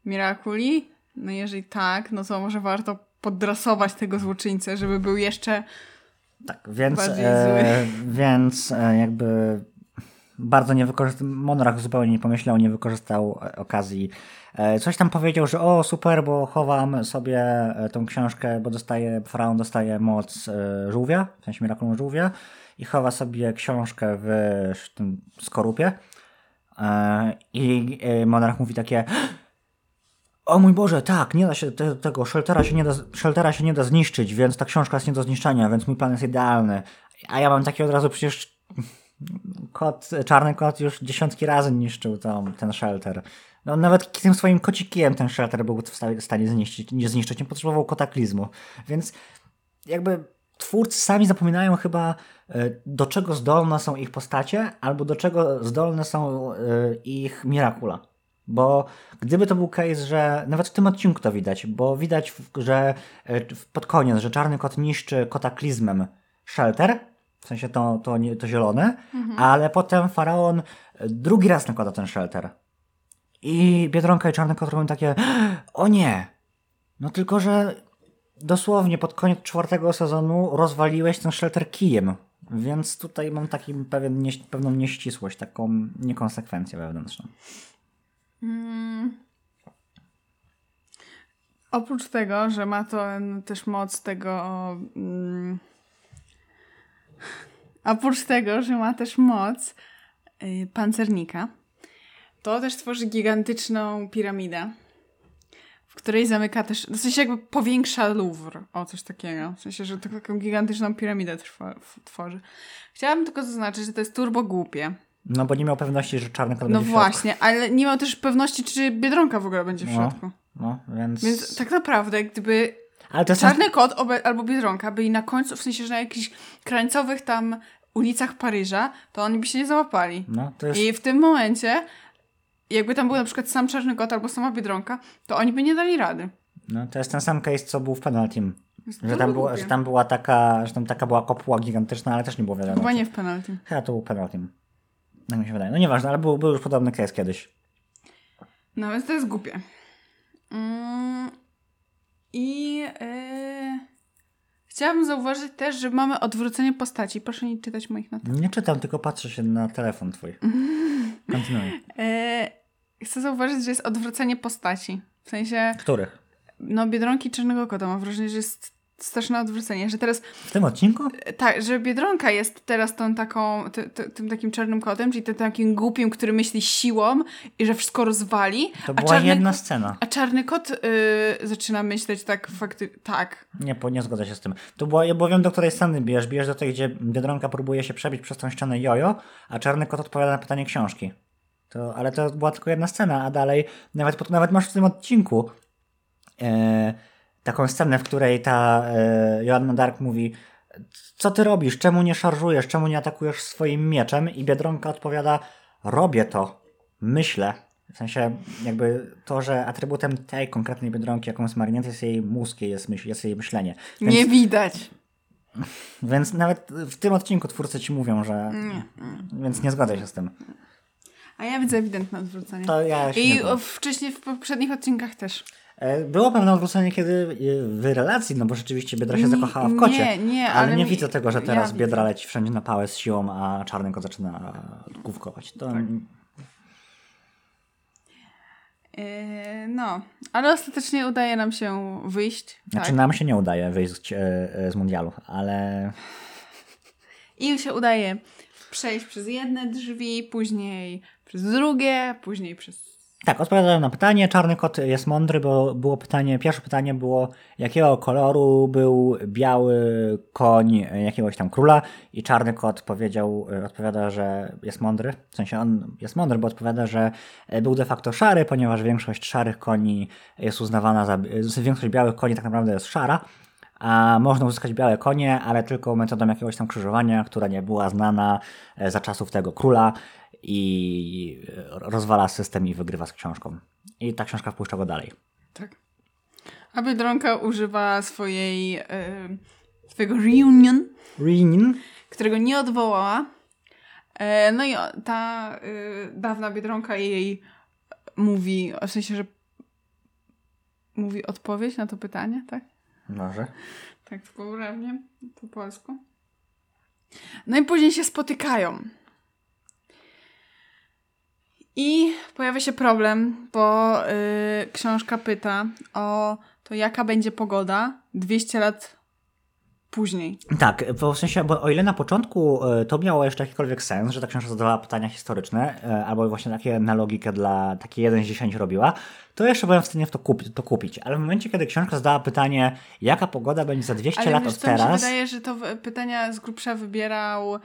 Mirakuli? No jeżeli tak, no to może warto poddrasować tego złoczyńcę, żeby był jeszcze Tak, więc, Bardziej e, więc e, jakby bardzo nie wykorzystał, Monarch zupełnie nie pomyślał, nie wykorzystał e, okazji. E, coś tam powiedział, że o super, bo chowam sobie e, tą książkę, bo dostaje, Faraon dostaje moc e, żółwia, w sensie Miraculum żółwia i chowa sobie książkę w sz- tym skorupie. E, I e, Monarch mówi takie o mój Boże, tak, nie da się te, tego sheltera się nie, da, sheltera się nie da zniszczyć, więc ta książka jest nie do zniszczenia, więc mój plan jest idealny. A ja mam takie od razu przecież kot, czarny kot już dziesiątki razy niszczył tam, ten shelter. No nawet tym swoim kocikiem ten shelter był w sta- w stanie zniszczyć, nie zniszczyć, nie potrzebował kataklizmu. Więc jakby twórcy sami zapominają chyba e, do czego zdolne są ich postacie, albo do czego zdolne są e, ich Mirakula. Bo gdyby to był case, że nawet w tym odcinku to widać, bo widać, że e, pod koniec, że czarny kot niszczy kataklizmem shelter, w sensie to, to, to zielone, ale potem faraon drugi raz nakłada ten shelter. I Biedronka i Czarny Kot robią takie, o nie, no tylko, że dosłownie pod koniec czwartego sezonu rozwaliłeś ten shelter kijem. Więc tutaj mam taki pewien, nie, pewną nieścisłość, taką niekonsekwencję wewnętrzną. Oprócz tego, że ma to też moc tego. Mm, oprócz tego, że ma też moc y, pancernika, to też tworzy gigantyczną piramidę, w której zamyka też. W sensie jakby powiększa Louvre. O coś takiego. W sensie, że to taką gigantyczną piramidę trwa, tworzy. Chciałabym tylko zaznaczyć, że to jest turbo głupie. No bo nie miał pewności, że Czarny Kot No będzie środku. właśnie, ale nie miał też pewności, czy biedronka w ogóle będzie w No. środku. No, więc... Więc tak naprawdę, gdyby Ale to jest Czarny kot obe, albo Biedronka byli na końcu, w sensie, że na jakichś krańcowych tam ulicach Paryża, to oni by się nie załapali. No, to jest... I w tym momencie, jakby tam był na przykład sam Czarny kot albo sama Biedronka, to oni by nie dali rady. No, to jest ten sam case, co był w Penaltim. Że tam, głupie. że tam była taka, że tam taka była kopuła gigantyczna, ale też nie było wiadomo. Chyba nie w penalty. Chyba to był Penaltim. Tak mi się wydaje. No nieważne, ale był, był już podobny case kiedyś. No więc to jest głupie. Mm, I yy, chciałabym zauważyć też, że mamy odwrócenie postaci. Proszę nie czytać moich notat. Nie czytam, tylko patrzę się na telefon twój. Kontynuuj. Yy, chcę zauważyć, że jest odwrócenie postaci. W sensie, Których? no Biedronki Czarnego Kota mam wrażenie, że jest straszne odwrócenie, że teraz W tym odcinku? tak, że Biedronka jest teraz tą taką, ty, ty, tym takim czarnym kotem, czyli tym takim głupim, który myśli siłą i że wszystko rozwali, To była jedna scena. a czarny kot y, zaczyna myśleć tak fakty, tak. Nie, po- nie zgodzę się z tym. To była, ja bo wiem, do której sceny bierz. Bierz do tej, gdzie Biedronka próbuje się przebić przez tą ścianę jojo, a Czarny Kot odpowiada na pytanie książki. To, ale to była tylko jedna scena, a dalej nawet, nawet masz w tym odcinku e, taką scenę, w której ta e, Joanna Dark mówi co ty robisz, czemu nie szarżujesz, czemu nie atakujesz swoim mieczem i Biedronka odpowiada robię to, myślę. W sensie jakby to, że atrybutem tej konkretnej Biedronki, jaką jest Marinette, jest jej mózg, jest, myśl, jest jej myślenie. Więc, Nie widać. więc nawet w tym odcinku twórcy ci mówią, że... Nie. Więc nie zgodzę się z tym. A ja widzę ewidentne odwrócenie. To ja I wcześniej w poprzednich odcinkach też. E, Było pewne odwrócenie, kiedy e, w relacji, no bo rzeczywiście Biedra się Nie, zakochała w kocie. nie, nie, ale, ale nie mi- widzę tego, że ja teraz widzę. Biedra leci wszędzie na pałę z siłą, a czarny kot zaczyna główkować. To Tak. Yy, no, ale ostatecznie udaje nam się wyjść. Znaczy tak. nam się nie udaje wyjść e, e, z mundialu, ale I się udaje przejść przez jedne drzwi, później przez drugie, później przez. tak, odpowiadałem na pytanie. Czarny kot jest mądry, bo było pytanie, pierwsze pytanie było, jakiego koloru był biały koń jakiegoś tam króla i czarny kot powiedział, e, odpowiada, że jest mądry. W sensie on jest mądry, bo odpowiada, że e, był de facto szary, ponieważ większość szarych koni jest uznawana za, e, większość białych koni tak naprawdę jest szara. A można uzyskać białe konie, ale tylko metodą jakiegoś tam krzyżowania, która nie była znana za czasów tego króla i e, rozwala system i wygrywa z książką. I ta książka wpuszcza go dalej. Tak. A Biedronka używa swojej. Yy, swojego reunion, Rin. którego nie odwołała. E, no i ta y, dawna Biedronka jej mówi, w sensie, że mówi odpowiedź na to pytanie, tak? Może. Tak poprawnie po polsku. No i później się spotykają. I pojawia się problem, bo y, książka pyta o to, jaka będzie pogoda 200 lat później. Tak, bo w sensie, bo o ile na początku e, to miało jeszcze jakikolwiek sens, że ta książka zadawała pytania historyczne, e, albo właśnie takie na logikę dla takie 1 z 10 robiła, to jeszcze byłem w stanie w to, kupi, to kupić. Ale w momencie, kiedy książka zadała pytanie, jaka pogoda będzie za 200 Ale lat wiesz, od co mi się teraz, wydaje, że to pytania z grubsza wybierał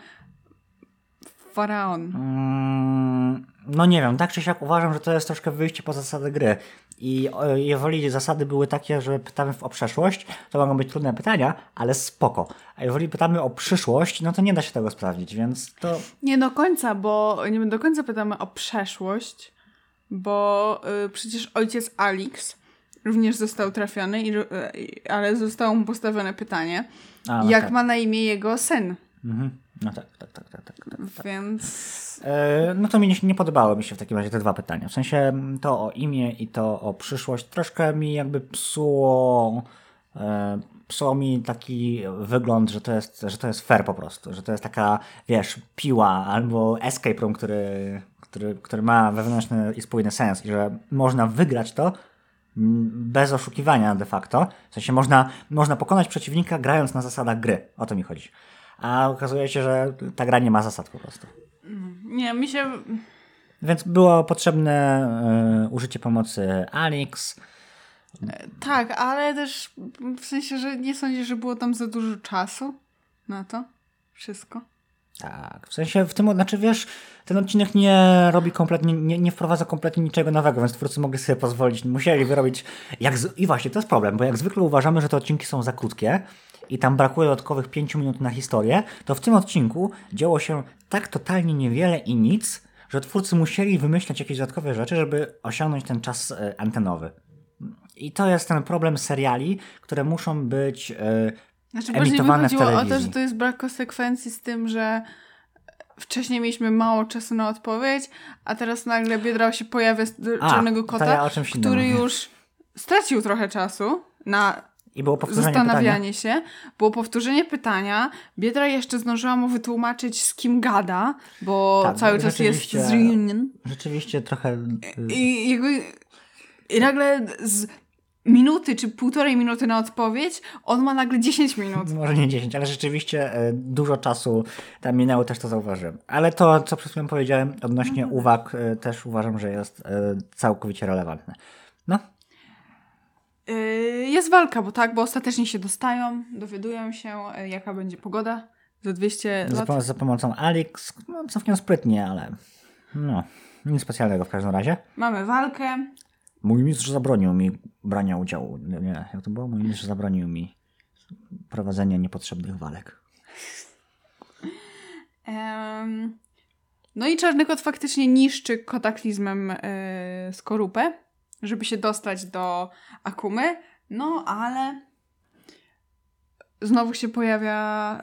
faraon. Mm, no nie wiem, tak czy siak uważam, że to jest troszkę wyjście poza zasady gry. I jeżeli zasady były takie, że pytamy o przeszłość, to mogą być trudne pytania, ale spoko. A jeżeli pytamy o przyszłość, no to nie da się tego sprawdzić, więc to... Nie do końca, bo nie do końca pytamy o przeszłość, bo y, przecież ojciec Alix również został trafiony, i, i- ale zostało mu postawione pytanie, A, no jak tak. ma na imię jego sen. Mhm. No tak, tak, tak, tak. tak, tak. Więc E, No to mi nie, nie podobało mi się w takim razie te dwa pytania. W sensie m, to o imię i to o przyszłość troszkę mi jakby psuło, e, psuło mi taki wygląd, że to, jest, że to jest fair po prostu, że to jest taka, wiesz, piła albo escape room, który, który, który ma wewnętrzny i spójny sens i że można wygrać to m, bez oszukiwania de facto. W sensie można, można pokonać przeciwnika grając na zasadach gry. O to mi chodzi. A okazuje się, że ta gra nie ma zasad po prostu. nie, mi się... Więc było potrzebne e, użycie pomocy Alex. Tak, ale też w sensie, że nie sądzisz, że było tam za dużo czasu na to wszystko. Tak, w sensie w tym, znaczy wiesz, ten odcinek nie robi kompletnie, nie, nie wprowadza kompletnie niczego nowego, więc twórcy mogli sobie pozwolić, musieli wyrobić, jak z... i właśnie to jest problem, bo jak zwykle uważamy, że te odcinki są za krótkie i tam brakuje dodatkowych 5 minut na historię, to w tym odcinku działo się tak totalnie niewiele i nic, że twórcy musieli wymyślać jakieś dodatkowe rzeczy, żeby osiągnąć ten czas e, antenowy. I to jest ten problem seriali, które muszą być e, Znaczy, emitowane w chodziło o to, telewizji. że to jest brak konsekwencji z tym, że wcześniej mieliśmy mało czasu na odpowiedź, a teraz nagle Biedrał się pojawia z A, Czarnego Kota, ja który już stracił trochę czasu na I było powtórzenie pytania. zastanawianie się. Było powtórzenie pytania. Biedra jeszcze zdążyła mu wytłumaczyć, z kim gada, bo Tak, cały czas jest z reunion. Rzeczywiście trochę. y, I jakby i nagle z minuty czy półtorej minuty na odpowiedź, on ma nagle 10 minut. Może nie 10, ale rzeczywiście e, dużo czasu tam minęło, też to zauważyłem. Ale to, co przed chwilą powiedziałem odnośnie Mhm. uwag, e, też uważam, że jest całkowicie relevantne. No, jest walka, bo tak, bo ostatecznie się dostają, dowiadują się, yy, jaka będzie pogoda za 200 za, lat. za pomocą Alex, no całkiem sprytnie, ale no, nic specjalnego w każdym razie. Mamy walkę. Mój mistrz zabronił mi brania udziału. Nie, jak to było? Mój mistrz zabronił mi prowadzenia niepotrzebnych walek. Em, no i Czarny Kot faktycznie niszczy kataklizmem yy, skorupę, żeby się dostać do Akumy. No, ale znowu się pojawia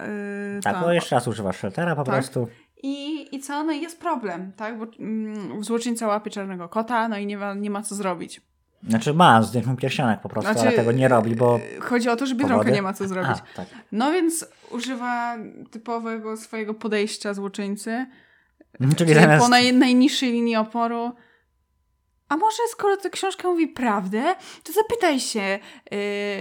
yy, Tak, ta- bo jeszcze raz używasz sheltera po Tak. prostu. I, I co? No i jest problem, tak? Bo mm, złoczyńca łapie czarnego kota, no i nie ma, nie ma co zrobić. Znaczy ma, zdjąć mu pierścionek po prostu, Znaczy, ale tego nie robi, bo... Yy, Chodzi o to, że Biedronka nie ma co zrobić. A, tak. No więc używa typowego swojego podejścia złoczyńcy, Czyli czyli zamiast... po naj, najniższej linii oporu. A może skoro ta książka mówi prawdę, to zapytaj się, yy,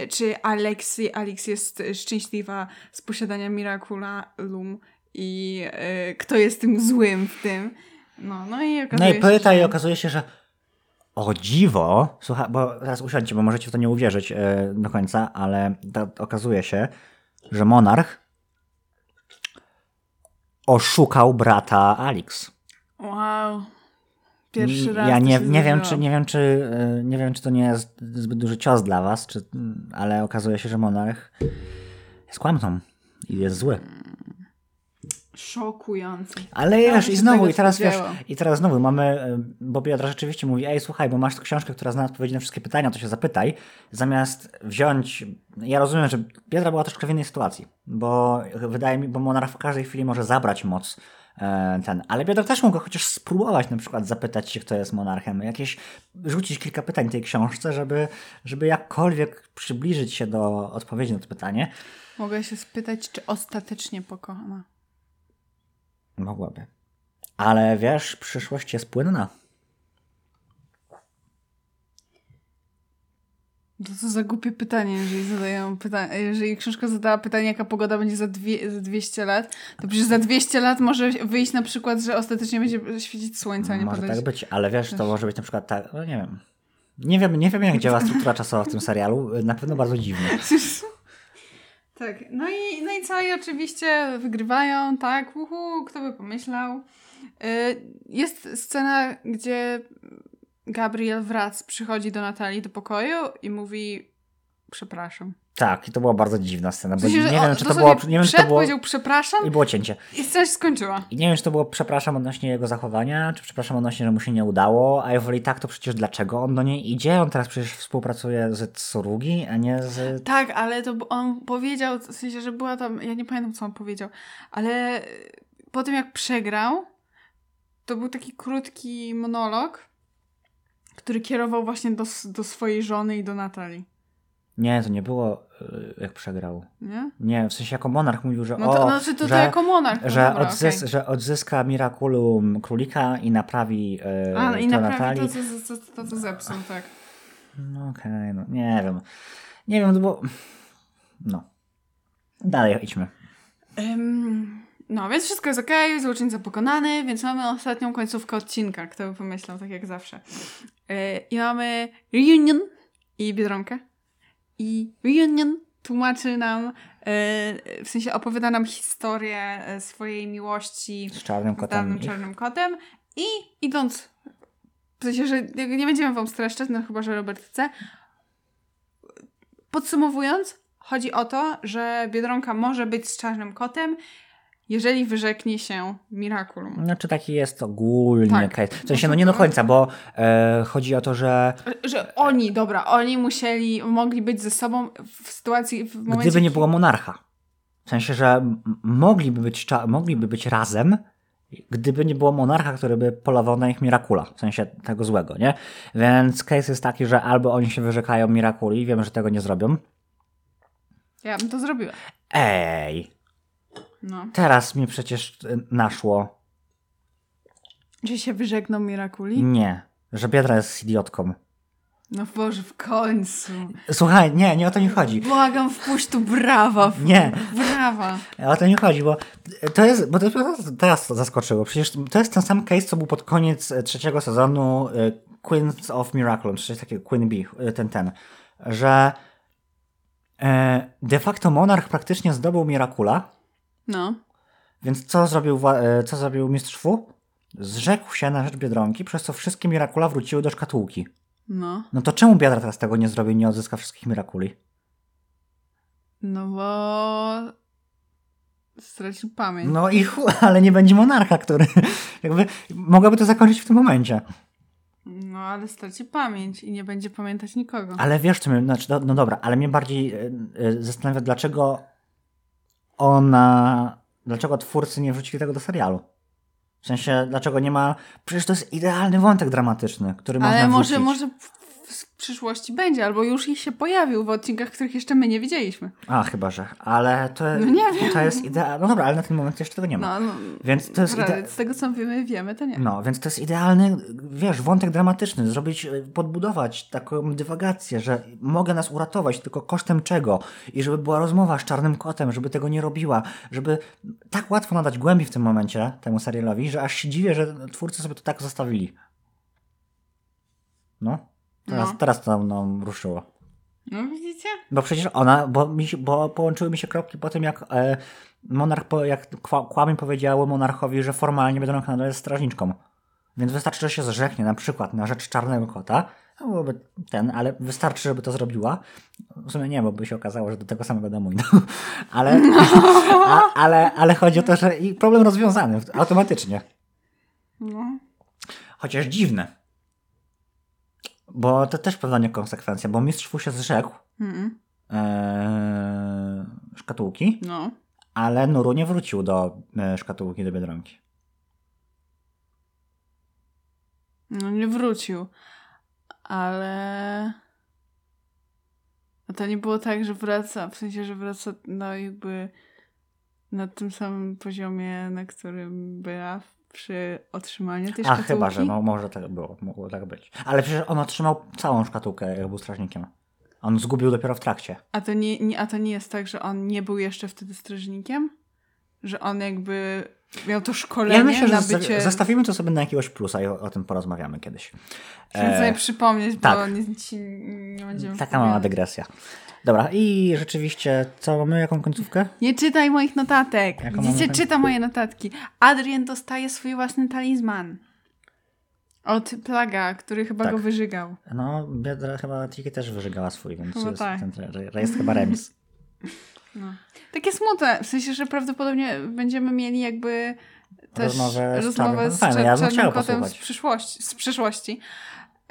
czy Alex, Alex jest szczęśliwa z posiadania Miraculum i yy, kto jest tym złym w tym. No, no i No okazuje i się, pyta że... i okazuje się, że o dziwo, słuchaj, bo teraz usiądźcie, bo możecie w to nie uwierzyć e, do końca, ale to, okazuje się, że monarch oszukał brata Alex. Wow. Pierwszy raz Ja nie, nie wiem, czy nie wiem, czy e, nie wiem, czy to nie jest zbyt duży cios dla was, czy, ale okazuje się, że monarch jest kłamcą i jest zły. Szokujący. Ale wiesz, i znowu, i teraz wiesz, i teraz znowu mamy, y, bo Biodra rzeczywiście mówi, ej słuchaj, bo masz książkę, która zna odpowiedzi na wszystkie pytania, to się zapytaj, zamiast wziąć, ja rozumiem, że Biodra była troszkę w innej sytuacji, bo wydaje mi, bo Monarch w każdej chwili może zabrać moc e, ten, ale Biodra też mógł chociaż spróbować na przykład zapytać się, kto jest monarchem, jakieś, rzucić kilka pytań tej książce, żeby, żeby jakkolwiek przybliżyć się do odpowiedzi na to pytanie. Mogę się spytać, czy ostatecznie pokona. Mogłaby. Ale wiesz, przyszłość jest płynna. To co za głupie pytanie, jeżeli zadają pytanie, jeżeli książka zadała pytanie, jaka pogoda będzie za, dwie, za 200 lat, to przecież za 200 lat może wyjść na przykład, że ostatecznie będzie świecić słońce, a nie Może padać. tak być, ale wiesz, to może być na przykład tak, no nie wiem. Nie wiem, nie wiem jak działa struktura czasowa w tym serialu, na pewno bardzo dziwnie. Tak, no i, no i co, i oczywiście wygrywają, tak, uhu, kto by pomyślał. Y, Jest scena, gdzie Gabriel wrac przychodzi do Natalii do pokoju i mówi przepraszam. Tak, i to była bardzo dziwna scena, bo nie wiem, czy to było... Nie wiem, czy to było... powiedział przepraszam I było cięcie. i scena się skończyła. I nie wiem, czy to było przepraszam odnośnie jego zachowania, czy przepraszam odnośnie, że mu się nie udało, a jeżeli tak, to przecież dlaczego on do niej idzie? On teraz przecież współpracuje z Tsurugi, a nie z... Tak, ale to on powiedział, w sensie, że była tam, ja nie pamiętam, co on powiedział, ale po tym jak przegrał, to był taki krótki monolog, który kierował właśnie do, do swojej żony i do Natalii, Nie, to nie było y, jak przegrał. nie? Nie, w sensie jako monarch mówił, że No to, o, znaczy to, to że, jako monarch. no że, dobra, odzys, okej. że odzyska Miraculum królika i naprawi y, A, i to naprawdę Natalii. to, co- to, to, to, zepsuł, tak. No okej, no nie wiem. Nie wiem, no bo... No. Dalej idźmy. Ym, no, więc wszystko jest okej, złoczyńca pokonany, więc mamy ostatnią końcówkę odcinka, kto by pomyślał, tak jak zawsze. Yy, I mamy reunion i Biedronkę. I reunion tłumaczy nam, yy, w sensie opowiada nam historię yy, swojej miłości Z czarnym z kotem. dawnym ich- czarnym kotem i idąc, w sensie, że nie będziemy wam streszczać, no chyba, że Robert chce. Podsumowując, chodzi o to, że Biedronka może być z czarnym kotem, jeżeli wyrzeknie się Miraculum. Znaczy taki jest ogólnie Tak. case. W sensie, no nie do końca, bo e, chodzi o to, że Że oni, dobra, oni musieli, mogli być ze sobą w sytuacji, w momencie... gdyby nie było monarcha. W sensie, że mogliby być, mogliby być razem, gdyby nie było monarcha, który by polował na nich Mirakula. W sensie tego złego, nie? Więc case jest taki, że albo oni się wyrzekają Mirakuli, wiemy, że tego nie zrobią. Ja bym to zrobiła. Ej, No. teraz mi przecież y, naszło. Że się wyżegną Mirakuli? Nie, że Biedra jest idiotką. No Boże, w końcu. Słuchaj, nie, nie o to nie chodzi. Błagam, wpuść tu brawa. w- Nie. Brawa. O to nie chodzi, bo to jest, bo to teraz to zaskoczyło. Przecież to jest ten sam case, co był pod koniec e, trzeciego sezonu e, Queens of Miracle, czy coś takiego, Queen Bee, e, ten, ten, że e, de facto monarch praktycznie zdobył Miracula, No. więc co zrobił, e, co zrobił mistrz Fu? Zrzekł się na rzecz Biedronki, przez co wszystkie Miracula wróciły do szkatułki. No. No to czemu Biedra teraz tego nie zrobi i nie odzyska wszystkich Miraculi? No bo stracił pamięć. No i chu, ale nie będzie monarcha, który jakby mogłaby to zakończyć w tym momencie. No ale straci pamięć i nie będzie pamiętać nikogo. Ale wiesz, co mnie, znaczy, no, no dobra, ale mnie bardziej e, e, zastanawia, dlaczego ona, dlaczego twórcy nie wrzucili tego do serialu. W sensie, dlaczego nie ma, przecież to jest idealny wątek dramatyczny, który można Ale może, wrzucić. może w przyszłości będzie, albo już ich się pojawił w odcinkach, których jeszcze my nie widzieliśmy. A, chyba, że, ale to, No nie wiem. to jest idealne, no dobra, ale na ten moment jeszcze tego nie ma. No, no Więc to jest prawda, ide- z tego co wiemy, wiemy, to nie. No, więc to jest idealny, wiesz, wątek dramatyczny, zrobić, e, podbudować taką dywagację, że mogę nas uratować, tylko kosztem czego? I żeby była rozmowa z czarnym kotem, żeby tego nie robiła, żeby tak łatwo nadać głębi w tym momencie temu serialowi, że aż się dziwię, że twórcy sobie to tak zostawili. No, teraz, No. teraz to nam ruszyło. No widzicie? Bo przecież ona, bo, mi bo połączyły mi się kropki po tym, jak e, monarch, po, jak kła- kłamie powiedziały monarchowi, że formalnie Biedronka nadal jest strażniczką. Więc wystarczy, że się zrzeknie na przykład na rzecz czarnego kota, to byłoby ten, ale wystarczy, żeby to zrobiła. W sumie nie, bo by się okazało, że do tego samego domu idą. Ale, a, ale, ale chodzi o to, że i problem rozwiązany automatycznie. No. Chociaż dziwne. Bo to też pewna niekonsekwencja, bo mistrz Fu się zrzekł Mm, szkatułki, no. ale Nuru nie wrócił do e, szkatułki do Biedronki. No nie wrócił. Ale... A to nie było tak, że wraca, w sensie, że wraca no jakby na tym samym poziomie, na którym była przy otrzymaniu tej A szkatułki? chyba, że no, może tak było, mogło tak być. Ale przecież on otrzymał całą szkatułkę, jak był strażnikiem. On zgubił dopiero w trakcie. A to nie, nie, a to nie jest tak, że on nie był jeszcze wtedy strażnikiem? Że on jakby miał to szkolenie Ja myślę, że zostawimy to sobie na jakiegoś plusa i o, o tym porozmawiamy kiedyś. Chciałam E, sobie przypomnieć, tak. bo nie, ci nie będziemy Taka mała dygresja. Dobra, i rzeczywiście, co mamy, jaką końcówkę? Nie czytaj moich notatek. Jaką Widzicie, czyta moje notatki. Adrian dostaje swój własny talizman. Od Plaga, który chyba Tak. go wyżygał. No, Biedra chyba Tiki też wyżygała swój, więc Chyba jest, tak. ten, jest chyba remis. No. Takie smutne, w sensie, że prawdopodobnie będziemy mieli jakby też Rozmowę z rozmowę Czarnym z. Fajne, ja bym Czarnym chciał Kotem z przyszłości. Z przyszłości.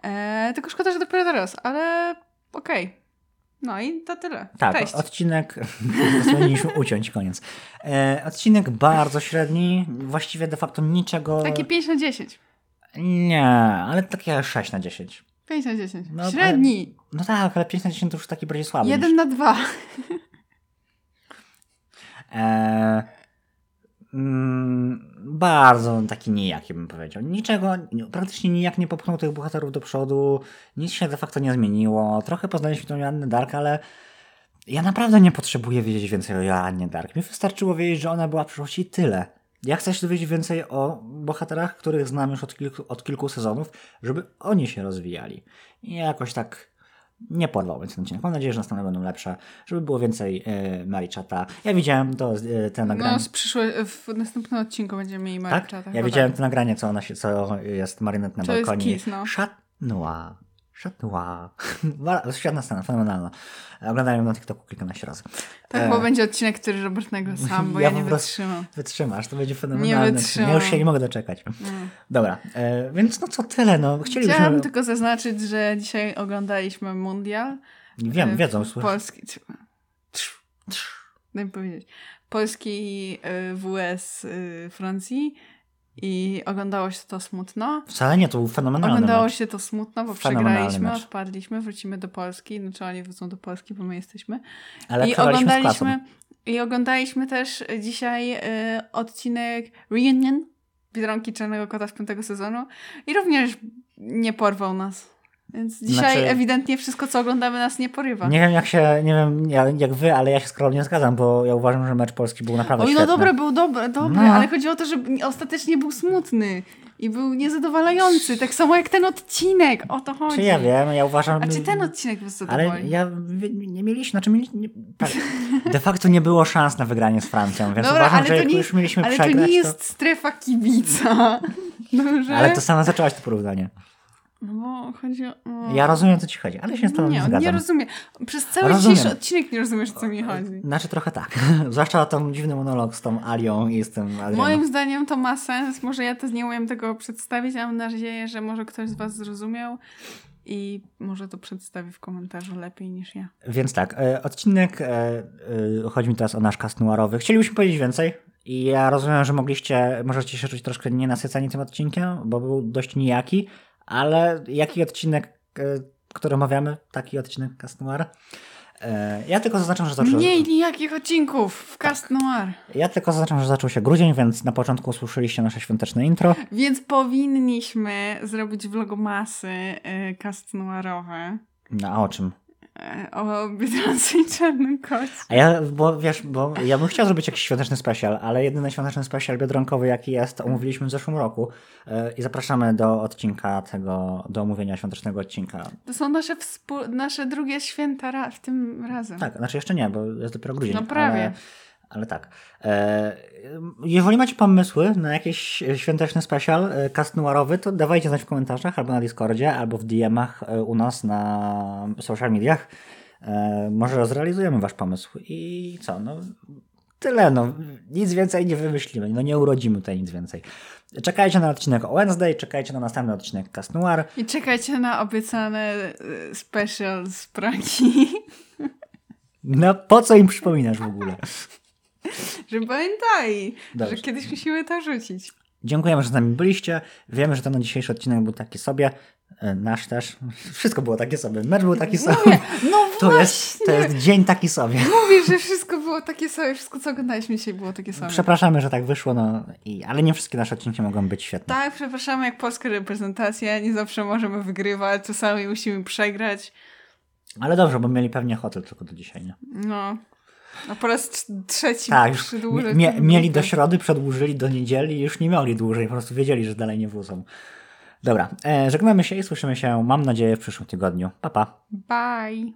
E, tylko szkoda, że dopiero teraz, ale okej. No i to tyle. Tak, Cześć. odcinek. Powinniśmy uciąć koniec. E, odcinek bardzo średni, właściwie de facto niczego. Takie 5 na 10. Nie, ale takie 6 na 10. 5 na 10. No, Średni. No tak, ale 5 na 10 to już taki bardziej słaby. 1 niż... na 2. E, mm, bardzo taki nijaki bym powiedział. Niczego, praktycznie nijak nie popchnął tych bohaterów do przodu, nic się de facto nie zmieniło. Trochę poznaliśmy tą Joannę Dark, ale ja naprawdę nie potrzebuję wiedzieć więcej o Joannie Dark. Mi wystarczyło wiedzieć, że ona była w przyszłości tyle. Ja chcę się dowiedzieć więcej o bohaterach, których znam już od kilku, od kilku sezonów, żeby oni się rozwijali. I jakoś tak nie porwał więc ten odcinek. Mam nadzieję, że następne będą lepsze, żeby było więcej e, Marichata. Ja widziałem to, e, te nagranie. No, z przyszłe, w następnym odcinku będziemy mieli tak? Marichata. Ja chyba widziałem tak. to nagranie, co, ona się, co jest Marynet na To jest balkonie. kiss, no. Chat noir. Ba- Świetna scena, fenomenalna. Oglądałem ją na TikToku kilkanaście razy. Tak, E, bo będzie odcinek, który Robert nagra sam, bo Ja ja, nie wytrzymam. Wytrzymasz, to będzie fenomenalne. wytrzymam. Ja już się nie mogę doczekać. Mm. Dobra, e, więc no co tyle, no. Chcielibyśmy... Chciałam tylko zaznaczyć, że dzisiaj oglądaliśmy Mundial. Wiem, e, wiedzą, słyszę. Polski. Daj mi powiedzieć. Polski y, WS y, Francji i oglądało się to smutno. Wcale nie, to był fenomenalny Oglądało mecz. się to smutno, bo przegraliśmy, mecz. odpadliśmy, wrócimy do Polski. Znaczy oni wrócą do Polski, bo my jesteśmy. Ale I oglądaliśmy, I oglądaliśmy też dzisiaj y, odcinek Reunion Biedronki Czarnego Kota z piątego sezonu i również nie porwał nas. Więc dzisiaj Znaczy- ewidentnie wszystko, co oglądamy, nas nie porywa. Nie wiem jak się, nie wiem jak wy, ale ja się z nie zgadzam, bo ja uważam, że mecz Polski był naprawdę Oj, no świetny. dobry, był dobry, dobry, No. ale chodzi o to, że ostatecznie był smutny i był niezadowalający, tak samo jak ten odcinek, o to chodzi. Czy ja wiem, ja uważam... A czy ten odcinek był Ale zadowolony? ja wie- nie mieliśmy, znaczy mieliśmy, nie, tak, de facto nie było szans na wygranie z Francją, więc Dobra, uważam, ale że to jak nie już mieliśmy Ale to przegrać, nie jest strefa kibica. Dobrze? Ale to sama zaczęłaś to porównanie. No bo chodzi o... Ja rozumiem, co ci chodzi, ale się z tobą nie, nie, zgadzam. nie rozumiem. Przez cały Rozumiem. dzisiejszy odcinek nie rozumiesz, co mi chodzi. Znaczy trochę tak. Zwłaszcza ten dziwny monolog z tą Alią i z tym Adrianem. Moim zdaniem to ma sens. Może ja to nie umiem tego przedstawić, ale mam nadzieję, że może ktoś z was zrozumiał i może to przedstawi w komentarzu lepiej niż ja. Więc tak, e, odcinek, e, e, chodzi mi teraz o nasz cast noirowy. Chcielibyśmy powiedzieć więcej i ja rozumiem, że mogliście, możecie się czuć troszkę nienasyceni tym odcinkiem, bo był dość nijaki, ale jaki odcinek, e, który omawiamy, taki odcinek cast noir? E, Ja tylko zaznaczam, że zaczął, Mniej nijakich odcinków w Cast Noir. ja tylko zaznaczam, że zaczął się grudzień, więc na początku usłyszeliście nasze świąteczne intro. Więc powinniśmy zrobić vlogmasy y, Cast Noirowe No a o czym? O Biedronce i Czarnym Kocie. A ja, bo wiesz, bo ja bym chciał zrobić jakiś świąteczny special, ale jedyny świąteczny special biedronkowy jaki jest, omówiliśmy w zeszłym roku e, i zapraszamy do odcinka tego, do omówienia świątecznego odcinka. To są nasze, współ... nasze drugie święta ra... w tym razem. Tak, znaczy jeszcze nie, bo jest dopiero grudzień. No prawie. Ale, ale tak. E, jeżeli macie pomysły na jakiś świąteczny special e, cast noirowy, to dawajcie znać w komentarzach albo na Discordzie, albo w DM-ach e, u nas na social mediach. Może zrealizujemy wasz pomysł. I co, no tyle, no. Nic więcej nie wymyślimy. No nie urodzimy tutaj nic więcej. Czekajcie na odcinek o Wednesday, czekajcie na następny odcinek Cast Noir. I czekajcie na obiecane special z Pragi. No po co im przypominasz w ogóle? że pamiętaj, Dobrze. że kiedyś musimy to rzucić. Dziękujemy, że z nami byliście. Wiemy, że ten dzisiejszy odcinek był taki sobie. E, Nasz też. Wszystko było takie sobie. Mecz był taki sobie. No To właśnie. jest, to jest dzień taki sobie. Mówisz, że wszystko było takie same, wszystko co oglądaliśmy dzisiaj było takie same. Przepraszamy, że tak wyszło, no, i, ale nie wszystkie nasze odcinki mogą być świetne. Tak, przepraszamy, jak polska reprezentacja, nie zawsze możemy wygrywać, czasami musimy przegrać. Ale dobrze, bo mieli pewnie hotel tylko do dzisiaj, nie? No. A po raz trz- trzeci Tak, już mie, mieli do środy, przedłużyli do niedzieli i już nie mogli dłużej, po prostu wiedzieli, że dalej nie wrócą. Dobra, e, żegnamy się i słyszymy się, mam nadzieję, w przyszłym tygodniu. Pa, pa. Bye.